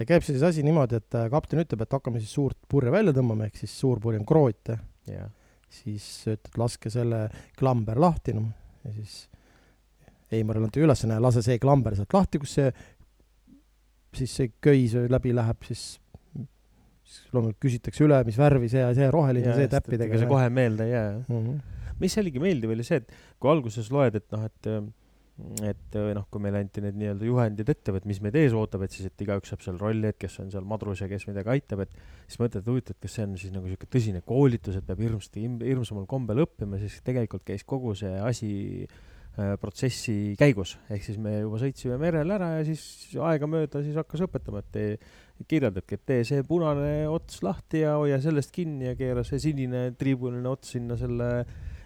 ja käib siis asi niimoodi, et äh, kapten ütleb, et hakkame siis suurt purje välja tõmbama, ehk siis suur purje on kroot ja jah, siis ütled, laske selle klamber lahti, noh, ja siis Eimaril anti ülesanne, lase see klamber sealt lahti, kus see, siis see köis läbi läheb, siis siis loomulikult küsitakse üle, mis värvi see ja see roheline, see täppidega. see kohe meelde ei jää mm. -hmm. Mis oligi meeldiv, oli see, et kui alguses loed, et noh, et et noh, kui meile anti need nii-öelda juhendid ette, et mis meid ees ootab, et siis, et igaüks saab seal rolli, et kes on seal madrus ja kes midagi aitab, et siis mõtled, et huvitav, et kas see on siis nagu niisugune tõsine koolitus, et peab hirmsasti, hirmsamal kombel õppima, siis tegelikult käis kogu see asi äh, protsessi käigus, ehk siis me juba sõitsime merel ära ja siis aegamööda siis hakkas õpetama, et tee, kirjeldabki, et tee see punane ots lahti ja hoia sellest kinni ja keera see sinine triibuline ots sinna selle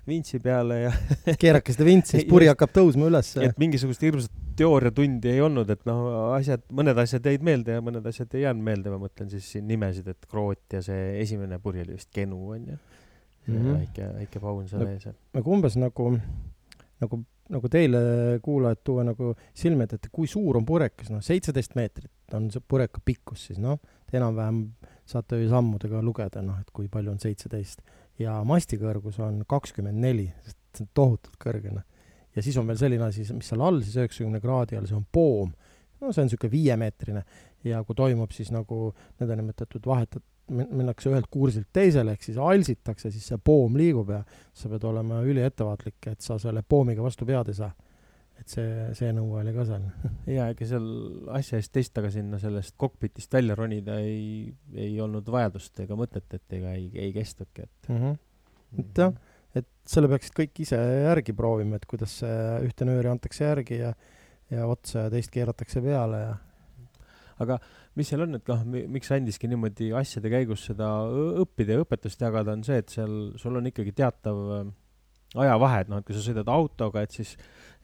vintsi peale ja keerake seda vintsi, siis puri hakkab tõusma ülesse. et mingisugust hirmsat teooriatundi ei olnud, et noh, asjad, mõned asjad jäid meelde ja mõned asjad ei jäänud meelde, ma mõtlen siis siin nimesid, et Kroot ja see esimene puri oli vist Genu onju mm. -hmm. väike, väike paun seal ees. nagu umbes nagu, nagu, nagu teile kuulajad tuua nagu silme ette, et kui suur on purekas, noh, seitseteist meetrit on see pureka pikkus siis, noh, enam-vähem saate ju sammudega lugeda, noh, et kui palju on seitseteist ja masti kõrgus on kakskümmend neli, sest see on tohutult kõrge, noh. ja siis on veel selline asi, mis seal all siis üheksakümne kraadi all, see on poom. no see on niisugune viiemeetrine ja kui toimub siis nagu nõndanimetatud vahetat-, minnakse ühelt kursilt teisele, ehk siis alsitakse, siis see poom liigub ja sa pead olema üliettevaatlik, et sa selle poomiga vastu pead ei saa et see, see nõue oli ka seal. jaa, ega seal asja eest teist taga sinna sellest kokpitist välja ronida ei, ei olnud vajadust ega mõtet, et ega ei, ei kestnudki, et mm. -hmm. et jah, et selle peaksid kõik ise järgi proovima, et kuidas see ühte nööri antakse järgi ja, ja otsa ja teist keeratakse peale ja aga mis seal on, et noh, miks andiski niimoodi asjade käigus seda õppida ja õpetust jagada, on see, et seal sul on ikkagi teatav äh, ajavahe, et noh, et kui sa sõidad autoga, et siis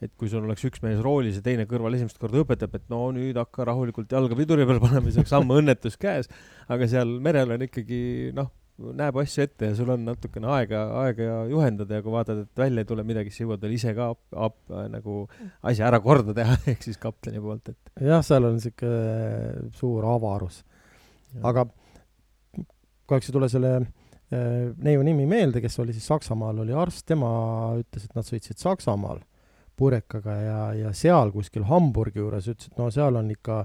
et kui sul oleks üks mees roolis ja teine kõrval esimest korda õpetab, et no nüüd hakka rahulikult jalga piduri peal panema, siis oleks ammu õnnetus käes. aga seal merel on ikkagi noh, näeb asju ette ja sul on natukene aega, aega juhendada ja kui vaatad, et välja ei tule midagi, siis jõuad veel ise ka ap, ap, nagu asja ära korda teha, ehk siis kapteni poolt, et. jah, seal on sihuke suur avarus. aga kahjuks ei tule selle neiu nimi meelde, kes oli siis Saksamaal, oli arst, tema ütles, et nad sõitsid Saksamaal purekaga ja, ja seal kuskil Hamburgi juures ütles, et no seal on ikka,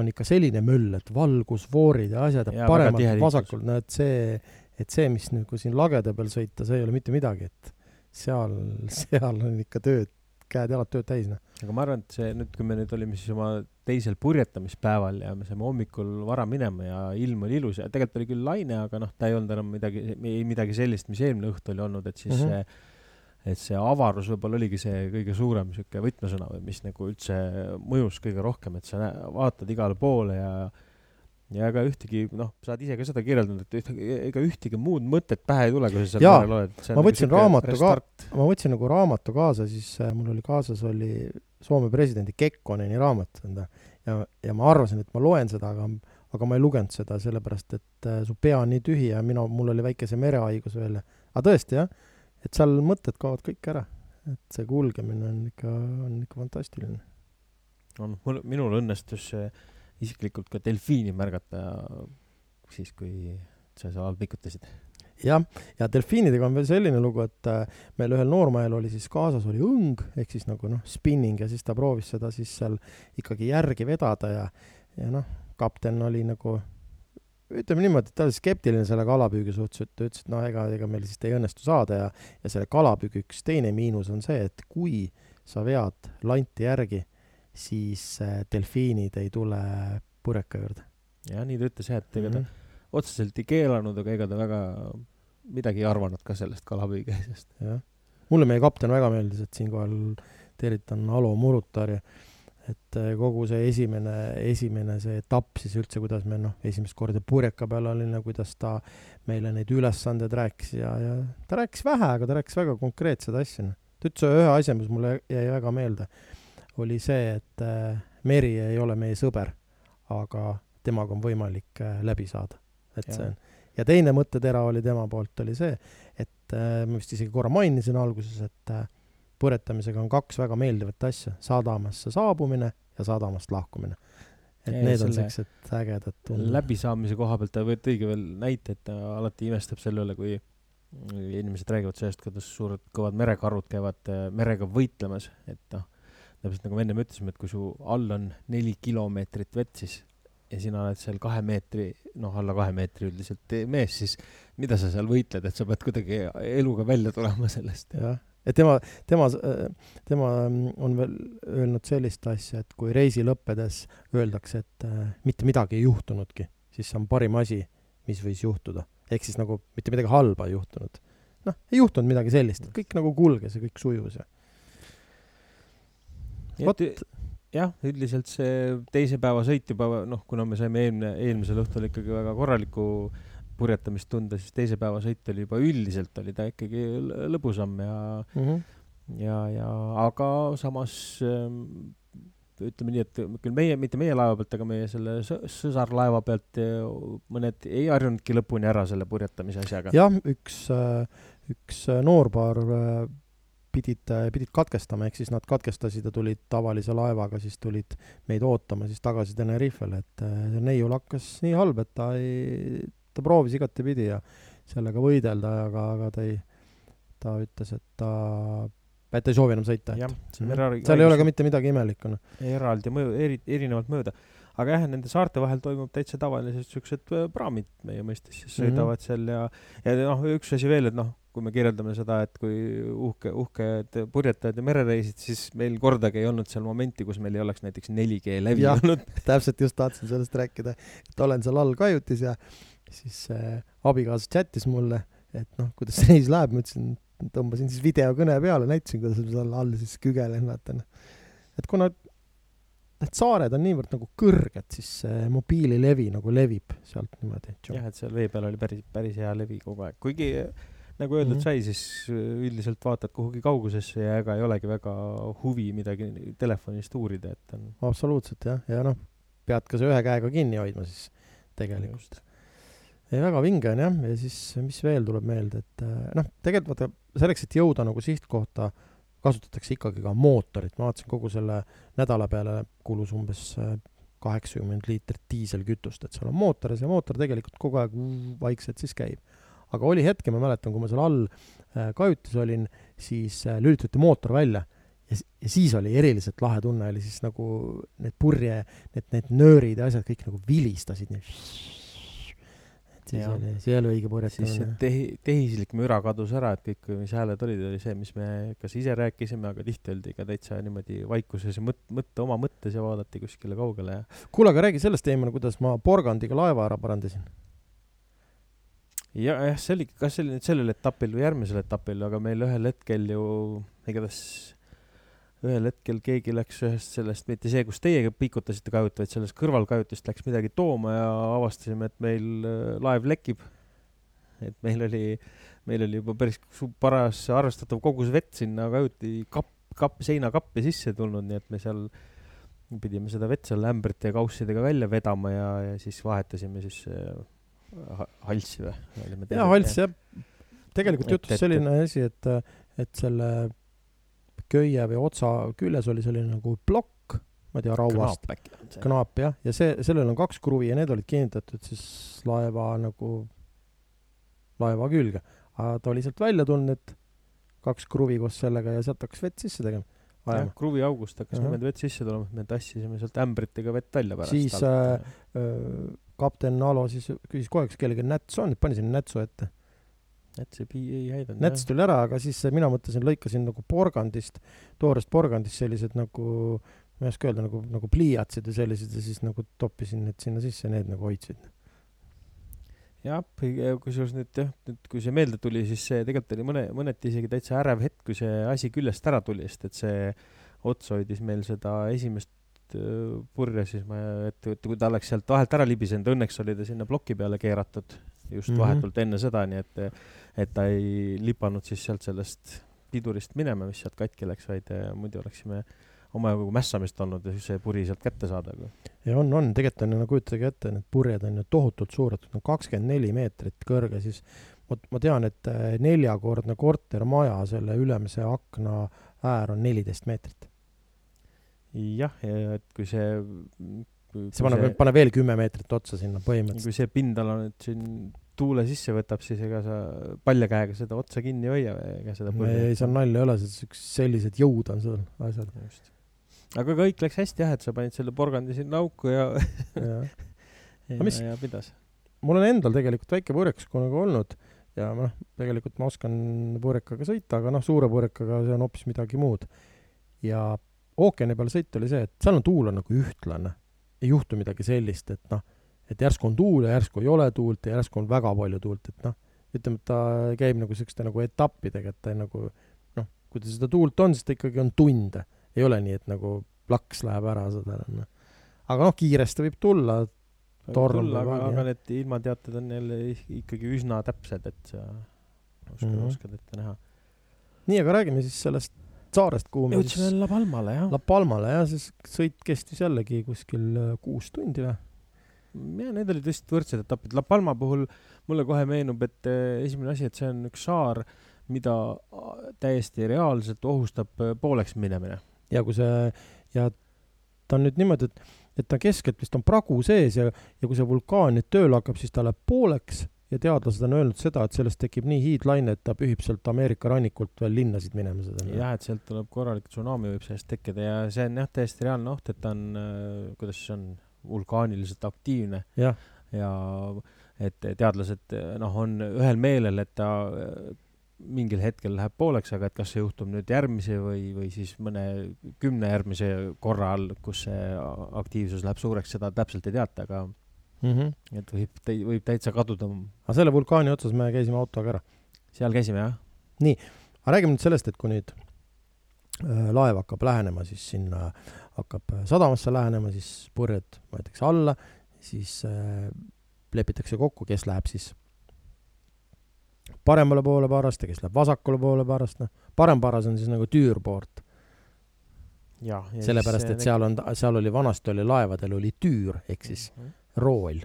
on ikka selline möll, et valgusfoorid ja asjad ja paremalt vasakult, no et see, et see, mis nagu siin lagede peal sõita, see ei ole mitte midagi, et seal, seal on ikka tööd, käed-jalad tööd täis, noh. aga ma arvan, et see nüüd, kui me nüüd olime siis oma teisel purjetamispäeval ja me saime hommikul vara minema ja ilm oli ilus ja tegelikult oli küll laine, aga noh, ta ei olnud enam midagi, midagi sellist, mis eelmine õhtu oli olnud, et siis mm -hmm. see et see avarus võib-olla oligi see kõige suurem niisugune võtmesõna või mis nagu üldse mõjus kõige rohkem, et sa vaatad igale poole ja ja ega ühtegi, noh, sa oled ise ka seda kirjeldanud, et ühtegi, ega ühtegi muud mõtet pähe ei tule, kui sa seal merel oled. ma nagu võtsin raamatu ka, ma võtsin nagu raamatu kaasa, siis äh, mul oli kaasas oli Soome presidendi Kekkoneni raamat, enda. ja, ja ma arvasin, et ma loen seda, aga, aga ma ei lugenud seda, sellepärast et äh, su pea on nii tühi ja mina, mul oli väike see merehaigus veel. aga tõesti, jah et seal mõtted kaovad kõik ära. et see kulgemine on ikka, on ikka fantastiline. on, mul, minul õnnestus isiklikult ka delfiini märgata siis, kui sa seal pikutasid. jah, ja delfiinidega on veel selline lugu, et äh, meil ühel noormehel oli siis kaasas oli õng ehk siis nagu noh, spinning ja siis ta proovis seda siis seal ikkagi järgi vedada ja, ja noh, kapten oli nagu ütleme niimoodi, et ta oli skeptiline selle kalapüügi suhtes, et ta ütles, et noh, ega, ega meil vist ei õnnestu saada ja, ja selle kalapüügi üks teine miinus on see, et kui sa vead lanti järgi, siis äh, delfiinid ei tule purjeka juurde. jah, nii ta ütles jah, et ega mm -hmm. ta otseselt ei keelanud, aga ega ta väga midagi ei arvanud ka sellest kalapüügi asjast. jah, mulle meie kapten väga meeldis, et siinkohal tervitan Alo Murutar ja et äh, kogu see esimene, esimene see etapp siis üldse, kuidas me noh, esimest korda purjeka peal olime, kuidas ta meile neid ülesandeid rääkis ja, ja ta rääkis vähe, aga ta rääkis väga konkreetseid asju, noh. ta ütles ühe asja, mis mulle jäi väga meelde, oli see, et äh, meri ei ole meie sõber, aga temaga on võimalik äh, läbi saada. et ja. see on, ja teine mõttetera oli tema poolt, oli see, et äh, ma vist isegi korra mainisin alguses, et põletamisega on kaks väga meeldivat asja, sadamasse saabumine ja sadamast lahkumine. et ja need on siuksed ägedad tunded. läbisaamise koha pealt ta tõigi veel näite, et ta alati imestab selle üle, kui inimesed räägivad sellest, kuidas suured kõvad merekarud käivad merega võitlemas, et noh, täpselt nagu me ennem ütlesime, et kui su all on neli kilomeetrit vett, siis ja sina oled seal kahe meetri, noh, alla kahe meetri üldiselt mees, siis mida sa seal võitled, et sa pead kuidagi eluga välja tulema sellest? jah, ja tema, tema, tema on veel öelnud sellist asja, et kui reisi lõppedes öeldakse, et äh, mitte midagi ei juhtunudki, siis see on parim asi, mis võis juhtuda. ehk siis nagu mitte midagi halba ei juhtunud. noh, ei juhtunud midagi sellist, kõik nagu kulges ja kõik sujus ja vot jah, üldiselt see teise päeva sõit juba, noh, kuna me saime eelmine, eelmisel õhtul ikkagi väga korralikku purjetamist tunda, siis teise päeva sõit oli juba üldiselt oli ta ikkagi lõbusam ja mm, -hmm. ja, ja aga samas ähm, ütleme nii, et küll meie, mitte meie laeva pealt, aga meie selle sõsarlaeva pealt äh, mõned ei harjunudki lõpuni ära selle purjetamise asjaga. jah, üks, äh, üks noorpaar äh, pidid, pidid katkestama, ehk siis nad katkestasid ja tulid tavalise laevaga, siis tulid meid ootama siis tagasi Tenerifele, et see neiul hakkas nii halb, et ta ei, ta proovis igatepidi ja sellega võidelda, aga, aga ta ei, ta ütles, et ta, et ta ei soovi enam sõita. jah, see on eraldi. seal ei ole ka mitte midagi imelikku, noh. eraldi mõju, eri, erinevalt mööda. Aga jah, nende saarte vahel toimub täitsa tavalised siuksed praamid meie mõistes, siis sõidavad mm -hmm. seal ja, ja noh, üks asi veel, et noh, kui me kirjeldame seda, et kui uhke, uhked purjetajad ja merereisid, siis meil kordagi ei olnud seal momenti, kus meil ei oleks näiteks 4G läbi ja, olnud. täpselt just tahtsin sellest rääkida, et olen seal all kajutis ja siis äh, abikaasa chat'is mulle, et noh, kuidas reis läheb, ma ütlesin, tõmbasin siis videokõne peale, näitasin, kuidas ma seal all siis kügelen, vaata noh. et kuna need saared on niivõrd nagu kõrged, siis see mobiililevi nagu levib sealt niimoodi. jah, et seal vee peal oli päris, päris hea levi kogu aeg, kuigi nagu öeldud mm -hmm. sai, siis äh, üldiselt vaatad kuhugi kaugusesse ja ega ei olegi väga huvi midagi telefonist uurida, et on. absoluutselt jah, ja noh, pead ka see ühe käega kinni hoidma siis tegelikult. ei, väga vinge on jah, ja siis mis veel tuleb meelde, et äh, noh, tegelikult vaata selleks, et jõuda nagu sihtkohta, kasutatakse ikkagi ka mootorit, ma vaatasin kogu selle nädala peale kulus umbes äh, kaheksakümmend liitrit diiselkütust, et seal on mootor ja see mootor tegelikult kogu aeg vaikselt siis käib aga oli hetke, ma mäletan, kui ma seal all äh, kajutis olin, siis äh, lülitati mootor välja ja, ja siis oli eriliselt lahe tunne, oli siis nagu need purje, need, need nöörid ja asjad kõik nagu vilistasid nii. Ja. oli, see oli õige purjetamine. siis see tehi-, tehislik müra kadus ära, et kõik, mis hääled olid, oli see, mis me kas ise rääkisime, aga tihti oldi ka täitsa niimoodi vaikuses ja mõt-, mõtte oma mõttes ja vaadati kuskile kaugele ja. kuule, aga räägi sellest, Eimar, kuidas ma porgandiga laeva ära parandasin ja jah, see oli, kas see oli nüüd sellel etapil või järgmisel etapil, aga meil ühel hetkel ju igatahes ühel hetkel keegi läks ühest sellest, mitte see, kus teie pikutasite kajut, vaid sellest kõrvalkajutist läks midagi tooma ja avastasime, et meil äh, laev lekib. et meil oli, meil oli juba päris paras arvestatav kogus vett sinna kajuti kapp, kapp, seinakappi sisse tulnud, nii et me seal pidime seda vett seal ämbrite ja kaussidega välja vedama ja, ja siis vahetasime siis äh, halsi või? jaa, hals jah. tegelikult juhtus selline asi, et, et selle köie või otsa küljes oli selline nagu plokk, ma ei tea, rauast. knaap jah, ja see, sellel on kaks kruvi ja need olid kinnitatud siis laeva nagu, laeva külge. aga ta oli sealt välja tulnud, et kaks kruvi koos sellega ja sealt hakkas vett sisse tegema. jah, kruviaugust hakkas niimoodi vett sisse tulema, me tassisime sealt ämbritega vett välja pärast. siis äh, äh, kapten Alo siis küsis kohe, kas kellelgi näts on, pani sinna nätsu ette. Näts ei, ei häidanud. näts tuli ära, aga siis mina mõtlesin, lõikasin nagu porgandist, toorest porgandist sellised nagu, ma ei oska öelda, nagu, nagu pliiatsid ja sellised ja siis nagu toppisin need sinna sisse need nagu hoidsid. jah, kusjuures nüüd jah, nüüd kui see meelde tuli, siis see tegelikult oli mõne, mõneti isegi täitsa ärev hetk, kui see asi küljest ära tuli, sest et see ots hoidis meil seda esimest Äh, purje, siis ma, et, et kui ta oleks sealt vahelt ära libisenud, õnneks oli ta sinna ploki peale keeratud just mm -hmm. vahetult enne seda, nii et, et ta ei lipanud siis sealt sellest pidurist minema, mis sealt katki läks, vaid äh, muidu oleksime omajagu mässamist olnud ja siis see puri sealt kätte saada. ja on, on, tegelikult on ju, no kujutage ette, need purjed on ju tohutult suured, no kakskümmend neli meetrit kõrge, siis ma, ma tean, et äh, neljakordne kortermaja, selle ülemise akna äär on neliteist meetrit jah, ja et kui see see paneb, paneb veel kümme meetrit otsa sinna põhimõtteliselt. kui see pindala nüüd siin tuule sisse võtab, siis ega sa palja käega seda otsa kinni ei hoia, ega seda ei, seal nalja ei ole, sellised jõud on seal asjad. aga kõik läks hästi jah, et sa panid selle porgandi sinna auku ja, ja. ja, mis... ja pidas. mul on endal tegelikult väike purjekas kunagi olnud ja noh, tegelikult ma oskan purjekaga sõita, aga noh, suure purjekaga see on hoopis midagi muud. ja ookeani peal sõit oli see, et seal on tuul on nagu ühtlane. Ei juhtu midagi sellist, et noh, et järsku on tuul ja järsku ei ole tuult ja järsku on väga palju tuult, et noh, ütleme, et ta käib nagu niisuguste nagu etappidega, et ta nagu noh, kui ta seda tuult on, siis ta ikkagi on tunde. ei ole nii, et nagu plaks läheb ära seda, noh. aga noh, kiiresti võib tulla, torm tulla, aga, aga need ilmateated on jälle ikkagi üsna täpsed, et sa oskad mm, -hmm. oskad ette näha. nii, aga räägime siis sellest saarest, kuhu me jõudsime La Palmale, jah. La Palmale, jah, see sõit kestis jällegi kuskil äh, kuus tundi või? jah, need olid vist võrdsed etapid. La Palma puhul mulle kohe meenub, et äh, esimene asi, et see on üks saar, mida äh, täiesti reaalselt ohustab pooleks minemine. ja kui see, ja ta on nüüd niimoodi, et et ta keskelt vist on pragu sees ja, ja kui see vulkaan nüüd tööle hakkab, siis ta läheb pooleks ja teadlased on öelnud seda, et sellest tekib nii hiidlaine, et ta pühib sealt Ameerika rannikult veel linnasid minema seda. jah, et sealt tuleb korralik tsunami võib sellest tekkida ja see on jah, täiesti reaalne oht, et ta on, äh, kuidas siis on, vulkaaniliselt aktiivne. ja et teadlased noh, on ühel meelel, et ta mingil hetkel läheb pooleks, aga et kas see juhtub nüüd järgmise või, või siis mõne kümne järgmise korra all, kus see aktiivsus läheb suureks, seda täpselt ei teata, aga mm -hmm. et võib, võib täitsa kaduda. aga selle vulkaani otsas me käisime autoga ära? seal käisime, jah. nii, aga räägime nüüd sellest, et kui nüüd äh, laev hakkab lähenema, siis sinna hakkab sadamasse lähenema, siis purjed võetakse alla, siis äh, lepitakse kokku, kes läheb siis paremale poole parast ja kes läheb vasakule poole parast, noh, parem paras on siis nagu tüürpoolt. sellepärast, et seal on, seal oli, vanasti oli laevadel oli tüür ehk siis mm -hmm. Rool.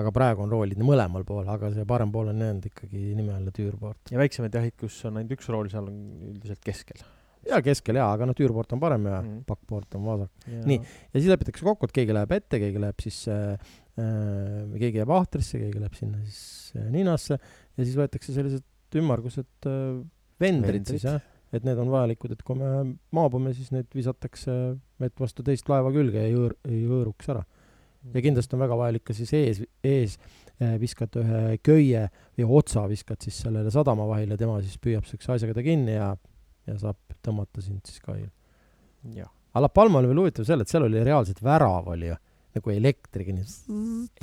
aga praegu on roolid mõlemal pool, aga see parem pool on jäänud ikkagi nime alla tüürpoolt. ja väiksemaid jahid, kus on ainult üks rool, seal on üldiselt keskel jaa, keskel jaa, aga noh, tüürpoolt on parem ja mm. pakkpoolt on vasak. nii, ja siis lepitakse kokku, et keegi läheb ette, keegi läheb siis äh, äh,, keegi jääb ahtrisse, keegi läheb sinna siis äh, ninasse ja siis võetakse sellised ümmargused äh, vendrid siis jah, et need on vajalikud, et kui me maabume, siis need visatakse vett vastu teist laeva külge ja ei hõõr-, ei hõõruks ära. Ja kindlasti on väga vajalik ka siis ees, ees äh, viskad ühe köie või otsa viskad siis sellele sadama vahele, tema siis püüab siukse asjaga ta kinni ja, ja saab tõmmata sind siis kail. aga La Palma oli veel huvitav selle, et seal oli reaalselt värav oli ju nagu elektriga nii.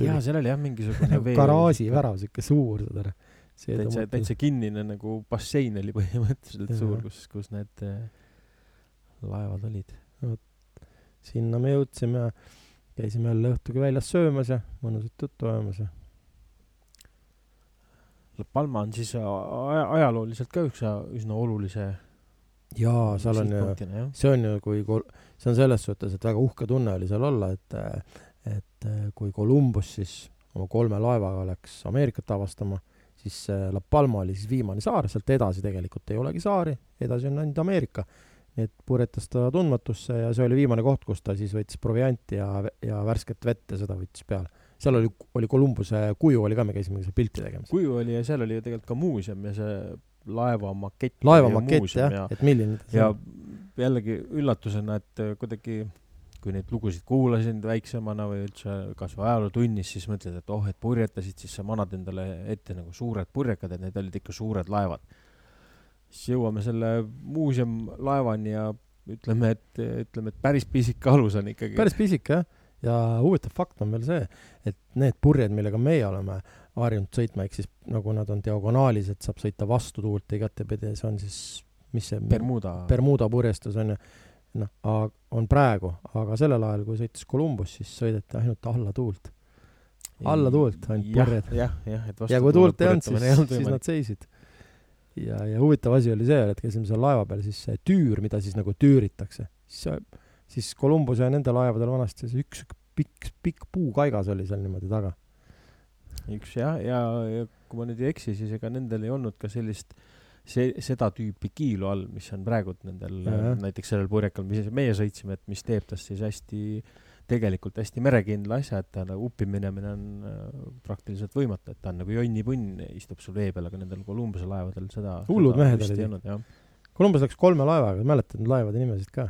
jaa, seal oli jah mingisugune nagu garaaživärav, siuke suur, saad aru täitsa, täitsa kinnine nagu bassein oli põhimõtteliselt ja. suur, kus, kus need äh, laevad olid. vot, sinna me jõudsime, käisime jälle õhtugi väljas söömas ja mõnusat juttu ajamas ja. La Palma on siis aja, ajalooliselt ka üks üsna olulise jaa, seal on ju, see on ju, kui kol-, see on selles suhtes, et väga uhke tunne oli seal olla, et et kui Columbus siis oma kolme laevaga läks Ameerikat avastama siis äh, La Palma oli siis viimane saar, sealt edasi tegelikult ei olegi saari, edasi on ainult Ameerika. Et purjetas ta tundmatusse ja see oli viimane koht, kus ta siis võttis provianti ja, ja värsket vett ja seda võttis peale. seal oli, oli Columbuse kuju oli ka, me käisime seal pilti tegemas. kuju oli ja seal oli tegelikult ka muuseum ja see laeva makett. laeva makett jah ja,, et milline ja jällegi üllatusena, et kuidagi kui neid lugusid kuulasin väiksemana või üldse kasvõi ajalootunnis, siis mõtled, et oh, et purjetasid, siis sa manad endale ette nagu suured purjekad, et need olid ikka suured laevad. Siis jõuame selle muuseumlaevani ja ütleme, et, ütleme, et päris pisike alus on ikkagi. päris pisike jah, ja huvitav fakt on veel see, et need purjed, millega meie oleme harjunud sõitma, ehk siis nagu nad on diagonaalis, et saab sõita vastu tuult igatepidi, see on siis, mis see Bermuda, Bermuda purjestus on ju noh, on praegu, aga sellel ajal, kui sõitis Columbus, siis sõideti ainult alla tuult. alla tuult ainult purjed. jah, jah, et ja kui tuult ei olnud, siis, siis nad seisid. Ja, ja huvitav asi oli see, et käisime seal laeva peal, siis see tüür, mida siis nagu tüüritakse, siis, siis Columbuse ja nende laevadel vanasti see üks pikk, pikk puukaigas oli seal niimoodi taga. üks jah, ja, ja, ja kui ma nüüd ei eksi, siis ega nendel ei olnud ka sellist äh, see, seda tüüpi kiilu all, mis on praegult nendel, näiteks sellel purjekal, mis meie sõitsime, et mis teeb tast siis hästi, tegelikult hästi merekindla asja, et ta nagu uppi minemine on äh, praktiliselt võimatu, et ta on nagu jonnipunn, istub sul vee peal, aga nendel Columbuse laevadel seda hullud mehed olid. Columbus läks kolme laevaga, mäletad neid laevade nimesid ka?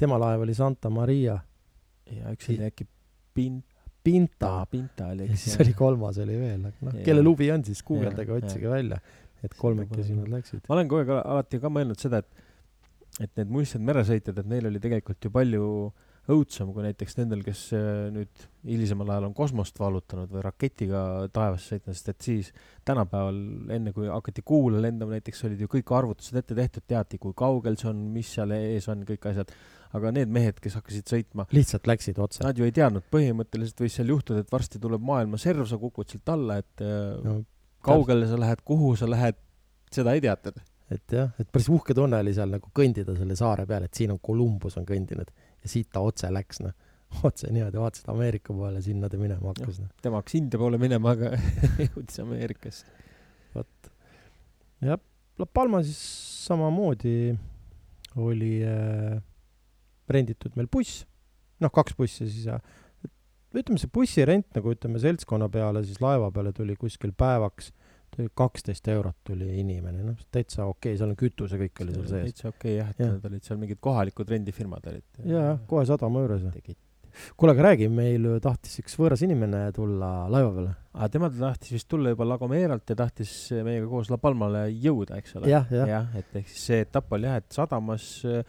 tema laev oli Santa Maria. ja üks oli äkki Pin-, Pinta Pinta oli ja siis oli kolmas oli veel, aga noh, Jaa. kellel huvi on, siis guugeldage, otsige välja, et kolmekesi nad läksid. ma olen kogu aeg al- alati ka mõelnud seda, et et need muistsed meresõitjad, et neil oli tegelikult ju palju õudsem kui näiteks nendel, kes äh, nüüd hilisemal ajal on kosmost vallutanud või raketiga taevasse sõitnud, sest et siis tänapäeval, enne kui hakati kuule lendama näiteks, olid ju kõik arvutused ette tehtud, teati, kui kaugel see on, mis seal ees on, kõik asjad. aga need mehed, kes hakkasid sõitma, lihtsalt läksid otse. nad ju ei teadnud, põhimõtteliselt võis seal juhtuda, et varsti tuleb maailma serv, sa kukud sealt alla, et äh, no kaugele sa lähed, kuhu sa lähed, seda ei teatud. et jah, et päris uhke tunne oli seal nagu kõndida selle saare peal, et siin on Columbus on kõndinud ja siit ta otse läks, noh. otse niimoodi, vaatasid Ameerika poole, sinna ta minema hakkas, noh. tema hakkas India poole minema, aga jõudis Ameerikasse. vot. jah, La Palma siis samamoodi oli äh, renditud meil buss, noh, kaks bussi siis ja ütleme, see bussirent nagu ütleme seltskonna peale siis laeva peale tuli kuskil päevaks kaksteist eurot tuli inimene, noh, täitsa okei okay,, seal on kütus ja kõik oli seal sees. täitsa okei jah, et Jah. need olid seal mingid kohalikud rendifirmad olid. jaa, kohe sadama juures. kuule, aga räägi, meil tahtis üks võõras inimene tulla laiva peale. aga tema tahtis vist tulla juba La Gomeralt ja tahtis meiega koos La Palmale jõuda, eks ole. jah, jah, et ehk siis see etapp oli jah, et sadamas äh,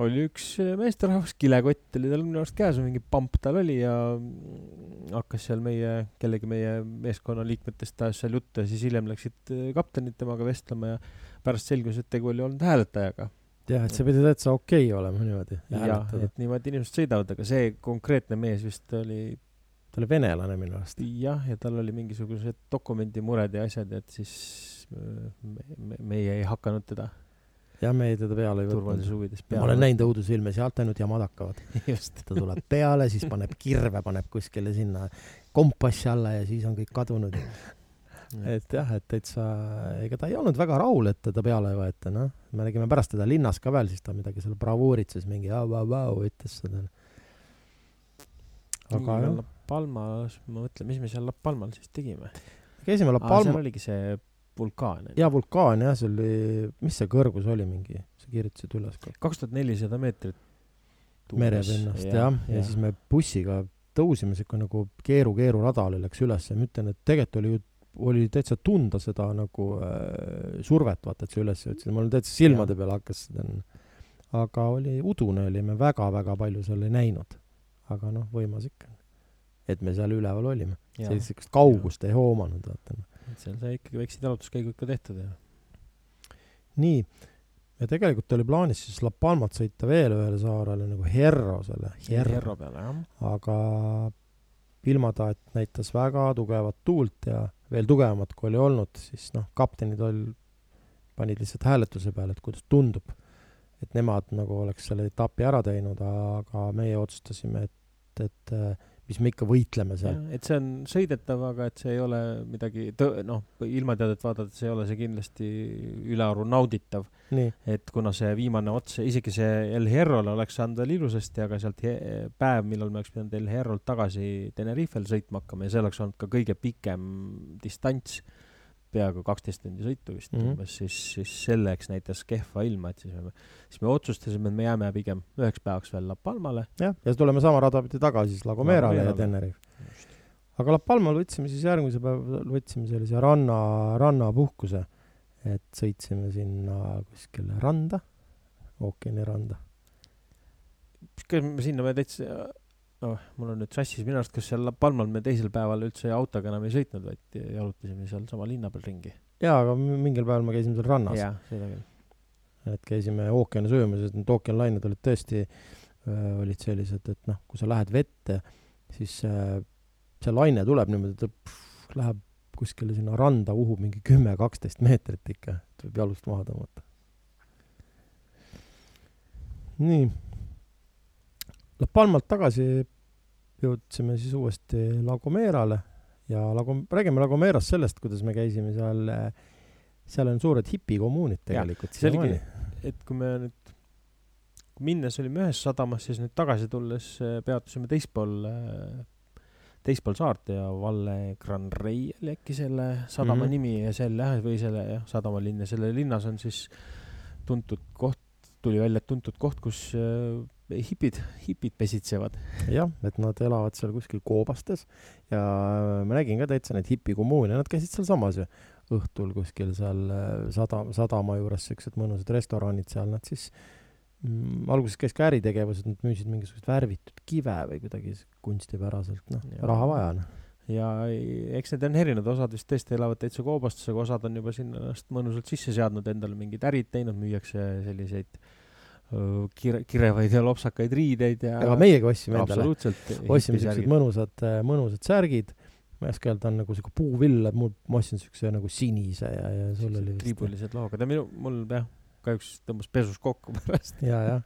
oli üks äh, meesterahvas, kilekott oli tal minu arust käes mingi pamp tal oli ja mm, hakkas seal meie, kellegi meie meeskonna liikmetest ajas seal juttu ja siis hiljem läksid äh, kaptenid temaga vestlema ja pärast selgus, et tegu oli olnud hääletajaga. jah, et see pidi täitsa okei okay olema niimoodi. jah, et niimoodi inimesed sõidavad, aga see konkreetne mees vist oli ta oli venelane minu arust. jah, ja tal oli mingisugused dokumendimured ja asjad, et siis äh, me, me, meie ei hakanud teda jah, me teda peale turvalisuse. huvides ma olen näinud õudusfilme, sealt ainult jamad hakkavad. just. ta tuleb peale, siis paneb kirve, paneb kuskile sinna kompassi alla ja siis on kõik kadunud. et jah, et täitsa, ega ta ei olnud väga rahul, et teda peale ei võeta, noh. me nägime pärast teda linnas ka veel, siis ta midagi seal bravuuritses, mingi au-au-au ütles seda. aga jah, La Palmas, ma mõtlen, mis me seal La Palmal siis tegime? käisime La seal Palma, oligi see vulkaan. jaa, vulkaan jah, see oli, mis see kõrgus oli mingi, sa kirjutasid üles ka. kaks tuhat nelisada meetrit. merepinnast jah ja,, ja siis me bussiga tõusime siuke nagu keeru-keeru rada oli, läks ülesse, ma ütlen, et tegelikult oli ju, oli täitsa tunda seda nagu äh, survet, vaata, et sa üles jõudsid, mul täitsa silmade peal hakkas seda, aga oli udune oli, me väga-väga palju seal ei näinud. aga noh, võimas ikka. et me seal üleval olime, sellist kaugust ei hoomanud, vaata noh. seal sai ikkagi väiksed jalutuskäigud ka tehtud ja. nii, ja tegelikult oli plaanis siis La Palmat sõita veel ühele saarele nagu Herrosele, Herro peale jah. aga ilmataat näitas väga tugevat tuult ja veel tugevamat kui oli olnud, siis noh, kaptenid ol-, panid lihtsalt hääletuse peale, et kuidas tundub. et nemad nagu oleks selle etapi ära teinud, aga meie otsustasime, et, et äh, mis me ikka võitleme seal. et see on sõidetav, aga et see ei ole midagi tõ-, noh, ilmateadet vaadates ei ole see kindlasti ülearu nauditav. et kuna see viimane ots, isegi see El Hierrole oleks saanud veel ilusasti, aga sealt päev, millal me oleks pidanud El Hierrolt tagasi Tenerifel sõitma hakkama ja see oleks olnud ka kõige pikem distants, peaaegu kaksteist tundi sõitu vist Mhm. mm -hmm. umbes, siis, siis selleks näitas kehva ilma, et siis me, siis me otsustasime, et me jääme pigem üheks päevaks veel La Palmale. jah, ja siis tuleme sama rada pidi tagasi siis La Gomerale ja. Tenerife. aga La Palmal võtsime siis järgmise päeva, võtsime sellise ranna, rannapuhkuse, et sõitsime sinna kuskile randa, ookeaniranda. kas me sinna me täitsa, noh, mul on nüüd sassis minu arust, kas seal Palmal me teisel päeval üldse autoga enam ei sõitnud, vaid jalutasime sealsama linna peal ringi. jaa, aga mingil päeval me käisime seal rannas, jah, seda küll. et käisime ookeanis ujumas, et need ookeanlained olid tõesti, olid sellised, et noh, kui sa lähed vette, siis äh, see laine tuleb niimoodi, ta pff, läheb kuskile sinna randa, uhub mingi kümme-kaksteist meetrit ikka, et võib jalust maha tõmmata. nii, La Palmalt tagasi jõudsime siis uuesti La Gomerale ja La Gom-, räägime La Gomerast sellest, kuidas me käisime seal, seal on suured hipikommuunid tegelikult siiamaani., et kui me nüüd, kui minnes olime ühes sadamas, siis nüüd tagasi tulles äh, peatusime teispool, teispool saart ja Valle Gran Rey oli äkki selle sadama mm -hmm. nimi ja jah, või selle jah, sadamalinn ja selle linnas on siis tuntud koht, tuli välja, et tuntud koht, kus äh, hipid, hipid pesitsevad. jah, et nad elavad seal kuskil koobastes ja ma nägin ka täitsa neid hipikommuune, nad käisid sealsamas ju. Õhtul kuskil seal äh, sada, sadama juures siuksed mõnusad restoranid seal, nad siis mm, alguses käis ka äritegevus, et nad müüsid mingisugust värvitud kive või kuidagi kunstipäraselt, noh, raha vaja, noh. Ja eks need on erinevad, osad vist tõesti elavad täitsa koobastusega, osad on juba sinna ennast mõnusalt sisse seadnud, endale mingid ärid teinud, müüakse selliseid kire, kirevaid ja lopsakaid riideid ja aga meiegi ostsime endale. ostsime siuksed mõnusad, mõnusad särgid. ma ei oska öelda, on nagu siuke puuvill, mul, ma ostsin siukse nagu sinise ja, ja sul oli vist. triibulised loogod ja minu, mul jah, kahjuks tõmbas pesus kokku pärast. ja, jah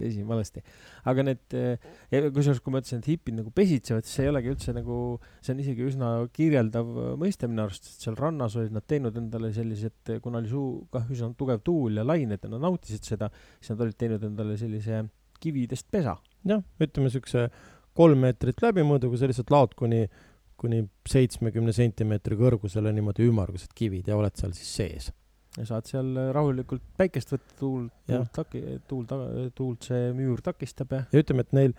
pesin valesti. aga need, eh, kusjuures kui ma ütlesin, et hipid nagu pesitsevad, siis see ei olegi üldse nagu, see on isegi üsna kirjeldav mõiste minu arust, sest seal rannas olid nad teinud endale sellised, kuna oli suu-, kah üsna tugev tuul ja lained ja nad nautisid seda, siis nad olid teinud endale sellise kividest pesa. jah, ütleme siukse kolm meetrit läbimõõduga, sa lihtsalt laod kuni, kuni seitsmekümne sentimeetri kõrgusele niimoodi ümmargused kivid ja oled seal siis sees ja saad seal rahulikult päikest võtta, tuul, tuult taki-, tuul taga, tuult see müür takistab ja. ja ütleme, et neil,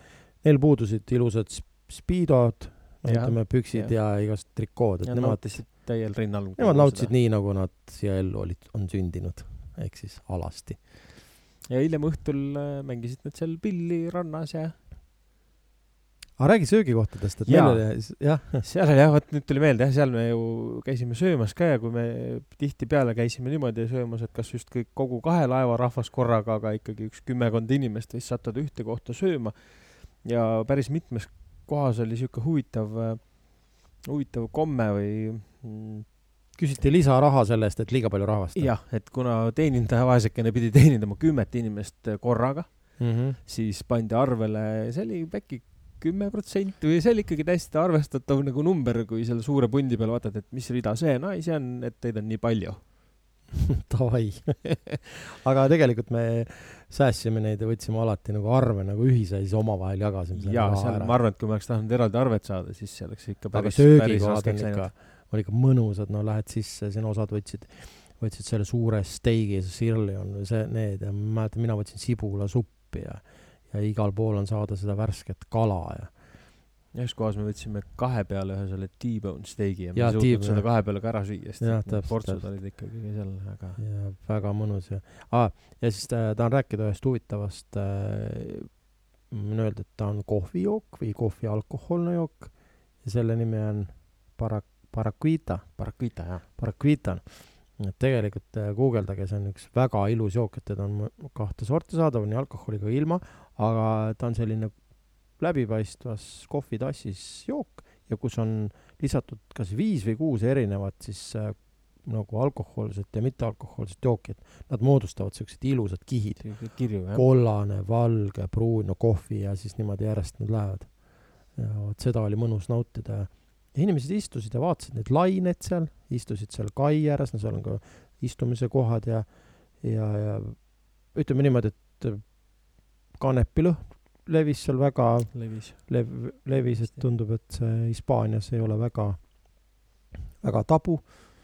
neil puudusid ilusad spiidod, ütleme püksid ja, ja igast trikood, et ja nemad nautisid täiel rinnal. Nemad nautisid nii, nagu nad siia ellu olid, on sündinud, ehk siis alasti. ja hiljem õhtul äh, mängisid nad seal pilli rannas ja aga räägi söögikohtadest, et ja. meil oli, jah. seal oli jah, vot nüüd tuli meelde jah, seal me ju käisime söömas ka ja kui me tihtipeale käisime niimoodi söömas, et kas just kõik, kogu kahe laeva rahvas korraga, aga ikkagi üks kümmekond inimest võis sattuda ühte kohta sööma. ja päris mitmes kohas oli sihuke huvitav, huvitav komme või mm, küsiti lisaraha selle eest, et liiga palju rahvast. jah, et kuna teenindaja vaesekene pidi teenindama kümmet inimest korraga mm, -hmm. siis pandi arvele, see oli äkki kümme protsenti või see oli ikkagi täiesti arvestatav nagu number, kui selle suure pundi peal vaatad, et mis rida see on, ai, see on, et teid on nii palju Davai aga tegelikult me säästsime neid ja võtsime alati nagu arve nagu ühise ja siis omavahel jagasime. jaa, seal ära. ma arvan, et kui me oleks tahtnud eraldi arvet saada, siis see oleks ikka päris, päris raskeks läinud. on ikka mõnusad, no lähed sisse, siin osad võtsid, võtsid selle suure steigi, see sirlion või see, need ja ma mäletan, mina võtsin sibulasuppi ja ja igal pool on saada seda värsket kala ja ühes kohas me võtsime kahe peale ühe selle T-bone steigi ja me ei suutnud seda kahe peale ka ära süüa, sest portsud olid ikkagi seal väga. ja väga mõnus ja ah,, ja siis äh, tahan rääkida ühest huvitavast äh,, võin öelda, et ta on kohvijook või kohvi alkohoolne jook ja selle nimi on para-, Paraquita. Paraquita, jah. Paraquita et tegelikult äh, guugeldage, see on üks väga ilus jook, et teda on kahte sorti saadaval, nii alkoholiga kui ilma, aga ta on selline läbipaistvas kohvitassis jook ja kus on lisatud kas viis või kuus erinevat siis äh, nagu alkohoolset ja mittealkohoolset jooki, et nad moodustavad siuksed ilusad kihid. kollane, valge, pruun, no kohvi ja siis niimoodi järjest nad lähevad. ja vot seda oli mõnus nautida ja ja inimesed istusid ja vaatasid neid laineid seal, istusid seal kai ääres, no seal on ka istumise kohad ja, ja, ja ütleme niimoodi, et kanepilõhn levis seal väga, levis, lev-, levis, et tundub, et see Hispaanias ei ole väga, väga tabu.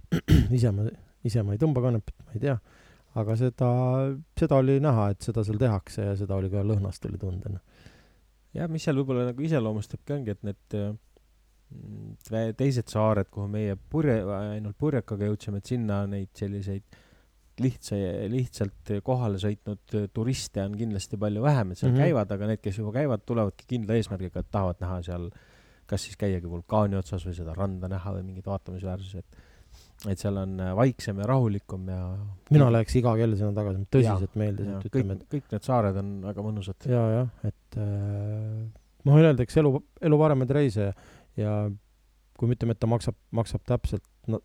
ise ma, ise ma ei tõmba kanepit, ma ei tea, aga seda, seda oli näha, et seda seal tehakse ja seda oli ka lõhnast oli tunda. Noh. jah, mis seal võib-olla nagu iseloomustabki, ongi, et need Mm, teised saared, kuhu meie purje, ainult purjekaga jõudsime, et sinna neid selliseid lihtsa, lihtsalt kohale sõitnud turiste on kindlasti palju vähem, et seal mm -hmm. käivad, aga need, kes juba käivad, tulevadki kindla eesmärgiga, et tahavad näha seal, kas siis käiagi vulkaani otsas või seda randa näha või mingeid vaatamisväärsusi, et et seal on vaiksem ja rahulikum ja mina läheks iga kell sinna tagasi, tõsiselt meeldis, et ütleme, et kõik need saared on väga mõnusad. ja, jah, et äh, ma võin öelda, eks elu, elu paremaid reise ja kui me ütleme, et ta maksab, maksab täpselt, no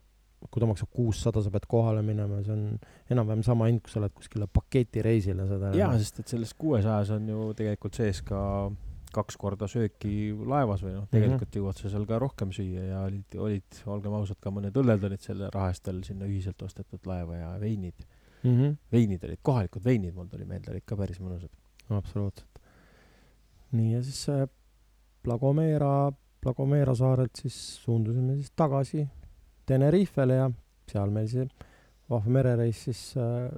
kui ta maksab kuussada, sa pead kohale minema, see on enam-vähem sama hind, kui sa lähed kuskile paketireisile, seda jaa, sest et selles kuuesajas on ju tegelikult sees ka kaks korda sööki laevas või noh, tegelikult mm -hmm. jõuad sa seal ka rohkem süüa ja olid, olid, olgem ausad, ka mõned õlled olid selle raha eest veel sinna ühiselt ostetud laeva ja veinid mm. -hmm. veinid olid, kohalikud veinid, mul tuli meelde, olid ka päris mõnusad. absoluutselt. nii, ja siis see La Gomera La Gomera saarelt siis suundusime siis tagasi Tenerifele ja seal meil see vahva merereis siis äh,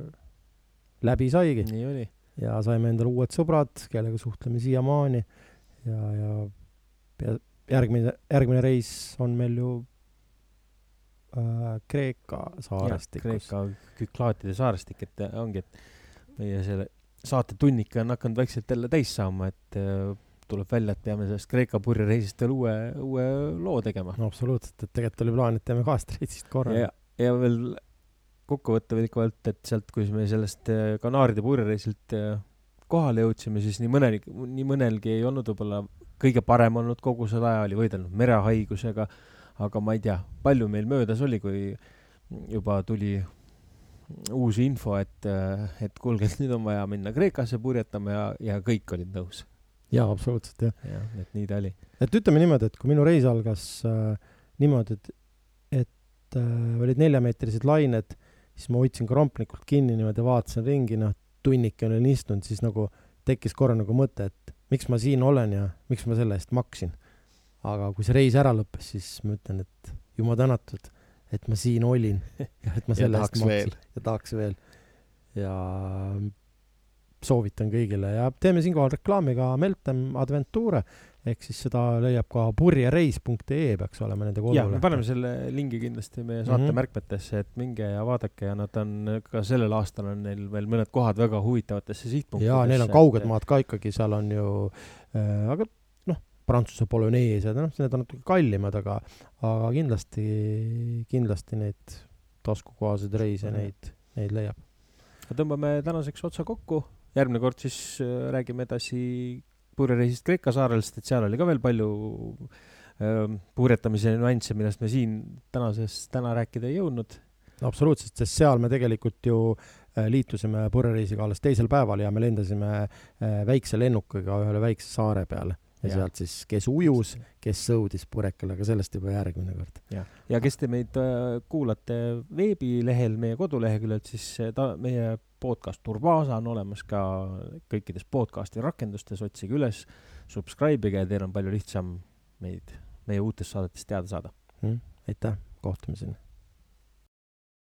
läbi saigi. nii oli. ja saime endale uued sõbrad, kellega suhtleme siiamaani ja, ja, ja järgmine, järgmine reis on meil ju äh, Kreeka saarestikus. Kreeka Küklaatide saarestik, et ongi, et meie selle saate tunnik on hakanud vaikselt jälle täis saama, et äh, tuleb välja, et peame sellest Kreeka purjereisist veel uue, uue loo tegema. no absoluutselt, et tegelikult oli plaan, et teeme kahest reisist korraga. ja, ja veel kokkuvõttelikult, et sealt, kui me sellest äh, Kanaaride purjereisilt äh, kohale jõudsime, siis nii mõnelgi, nii mõnelgi ei olnud võib-olla kõige parem olnud kogu selle aja, oli võidelnud merehaigusega, aga ma ei tea, palju meil möödas oli, kui juba tuli uus info, et, et kuulge, et nüüd on vaja minna Kreekasse purjetama ja, ja kõik olid nõus. Jaa, absoluutselt, jah. jah, et nii ta oli. et ütleme niimoodi, et kui minu reis algas äh, niimoodi, et, et äh, olid neljameetrised lained, siis ma hoidsin kramplikult kinni niimoodi, vaatasin ringi, noh, tunnike olin istunud, siis nagu tekkis korra nagu mõte, et miks ma siin olen ja miks ma selle eest maksin. aga kui see reis ära lõppes, siis ma ütlen, et jumal tänatud, et ma siin olin ja et ma selle eest maksin veel. ja tahaks veel. ja soovitan kõigile ja teeme siinkohal reklaami ka Meltem Adventure ehk siis seda leiab ka purjereis.ee peaks olema nende koduleht. me paneme selle lingi kindlasti meie saate mm -hmm. märkmetesse, et minge ja vaadake ja nad on ka sellel aastal on neil veel mõned kohad väga huvitavatesse sihtpunktidesse. jaa, neil on kauged et... maad ka ikkagi, seal on ju äh,, aga noh, Prantsuse polüneesiad, noh, need on natuke kallimad, aga, aga kindlasti, kindlasti neid taskukohaseid reise, neid, neid leiab. tõmbame tänaseks otsa kokku, järgmine kord siis äh, räägime edasi purjereisist Kreeka saarel, sest et seal oli ka veel palju äh, purjetamise nüansse, millest me siin tänases, täna rääkida ei jõudnud. absoluutselt, sest seal me tegelikult ju äh, liitusime purjereisiga alles teisel päeval ja me lendasime äh, väikse lennukiga ühele väikse saare peale ja, ja sealt siis, kes ujus, kes sõudis purjekal, aga sellest juba järgmine kord. ja, ja kes te meid äh, kuulate veebilehel, meie koduleheküljelt, siis äh, ta, meie podcast Turbaasa on olemas ka kõikides podcasti rakendustes, otsige üles, subscribe ige ja teil on palju lihtsam meid, meie uutest saadetest teada saada mm,. aitäh, kohtumiseni!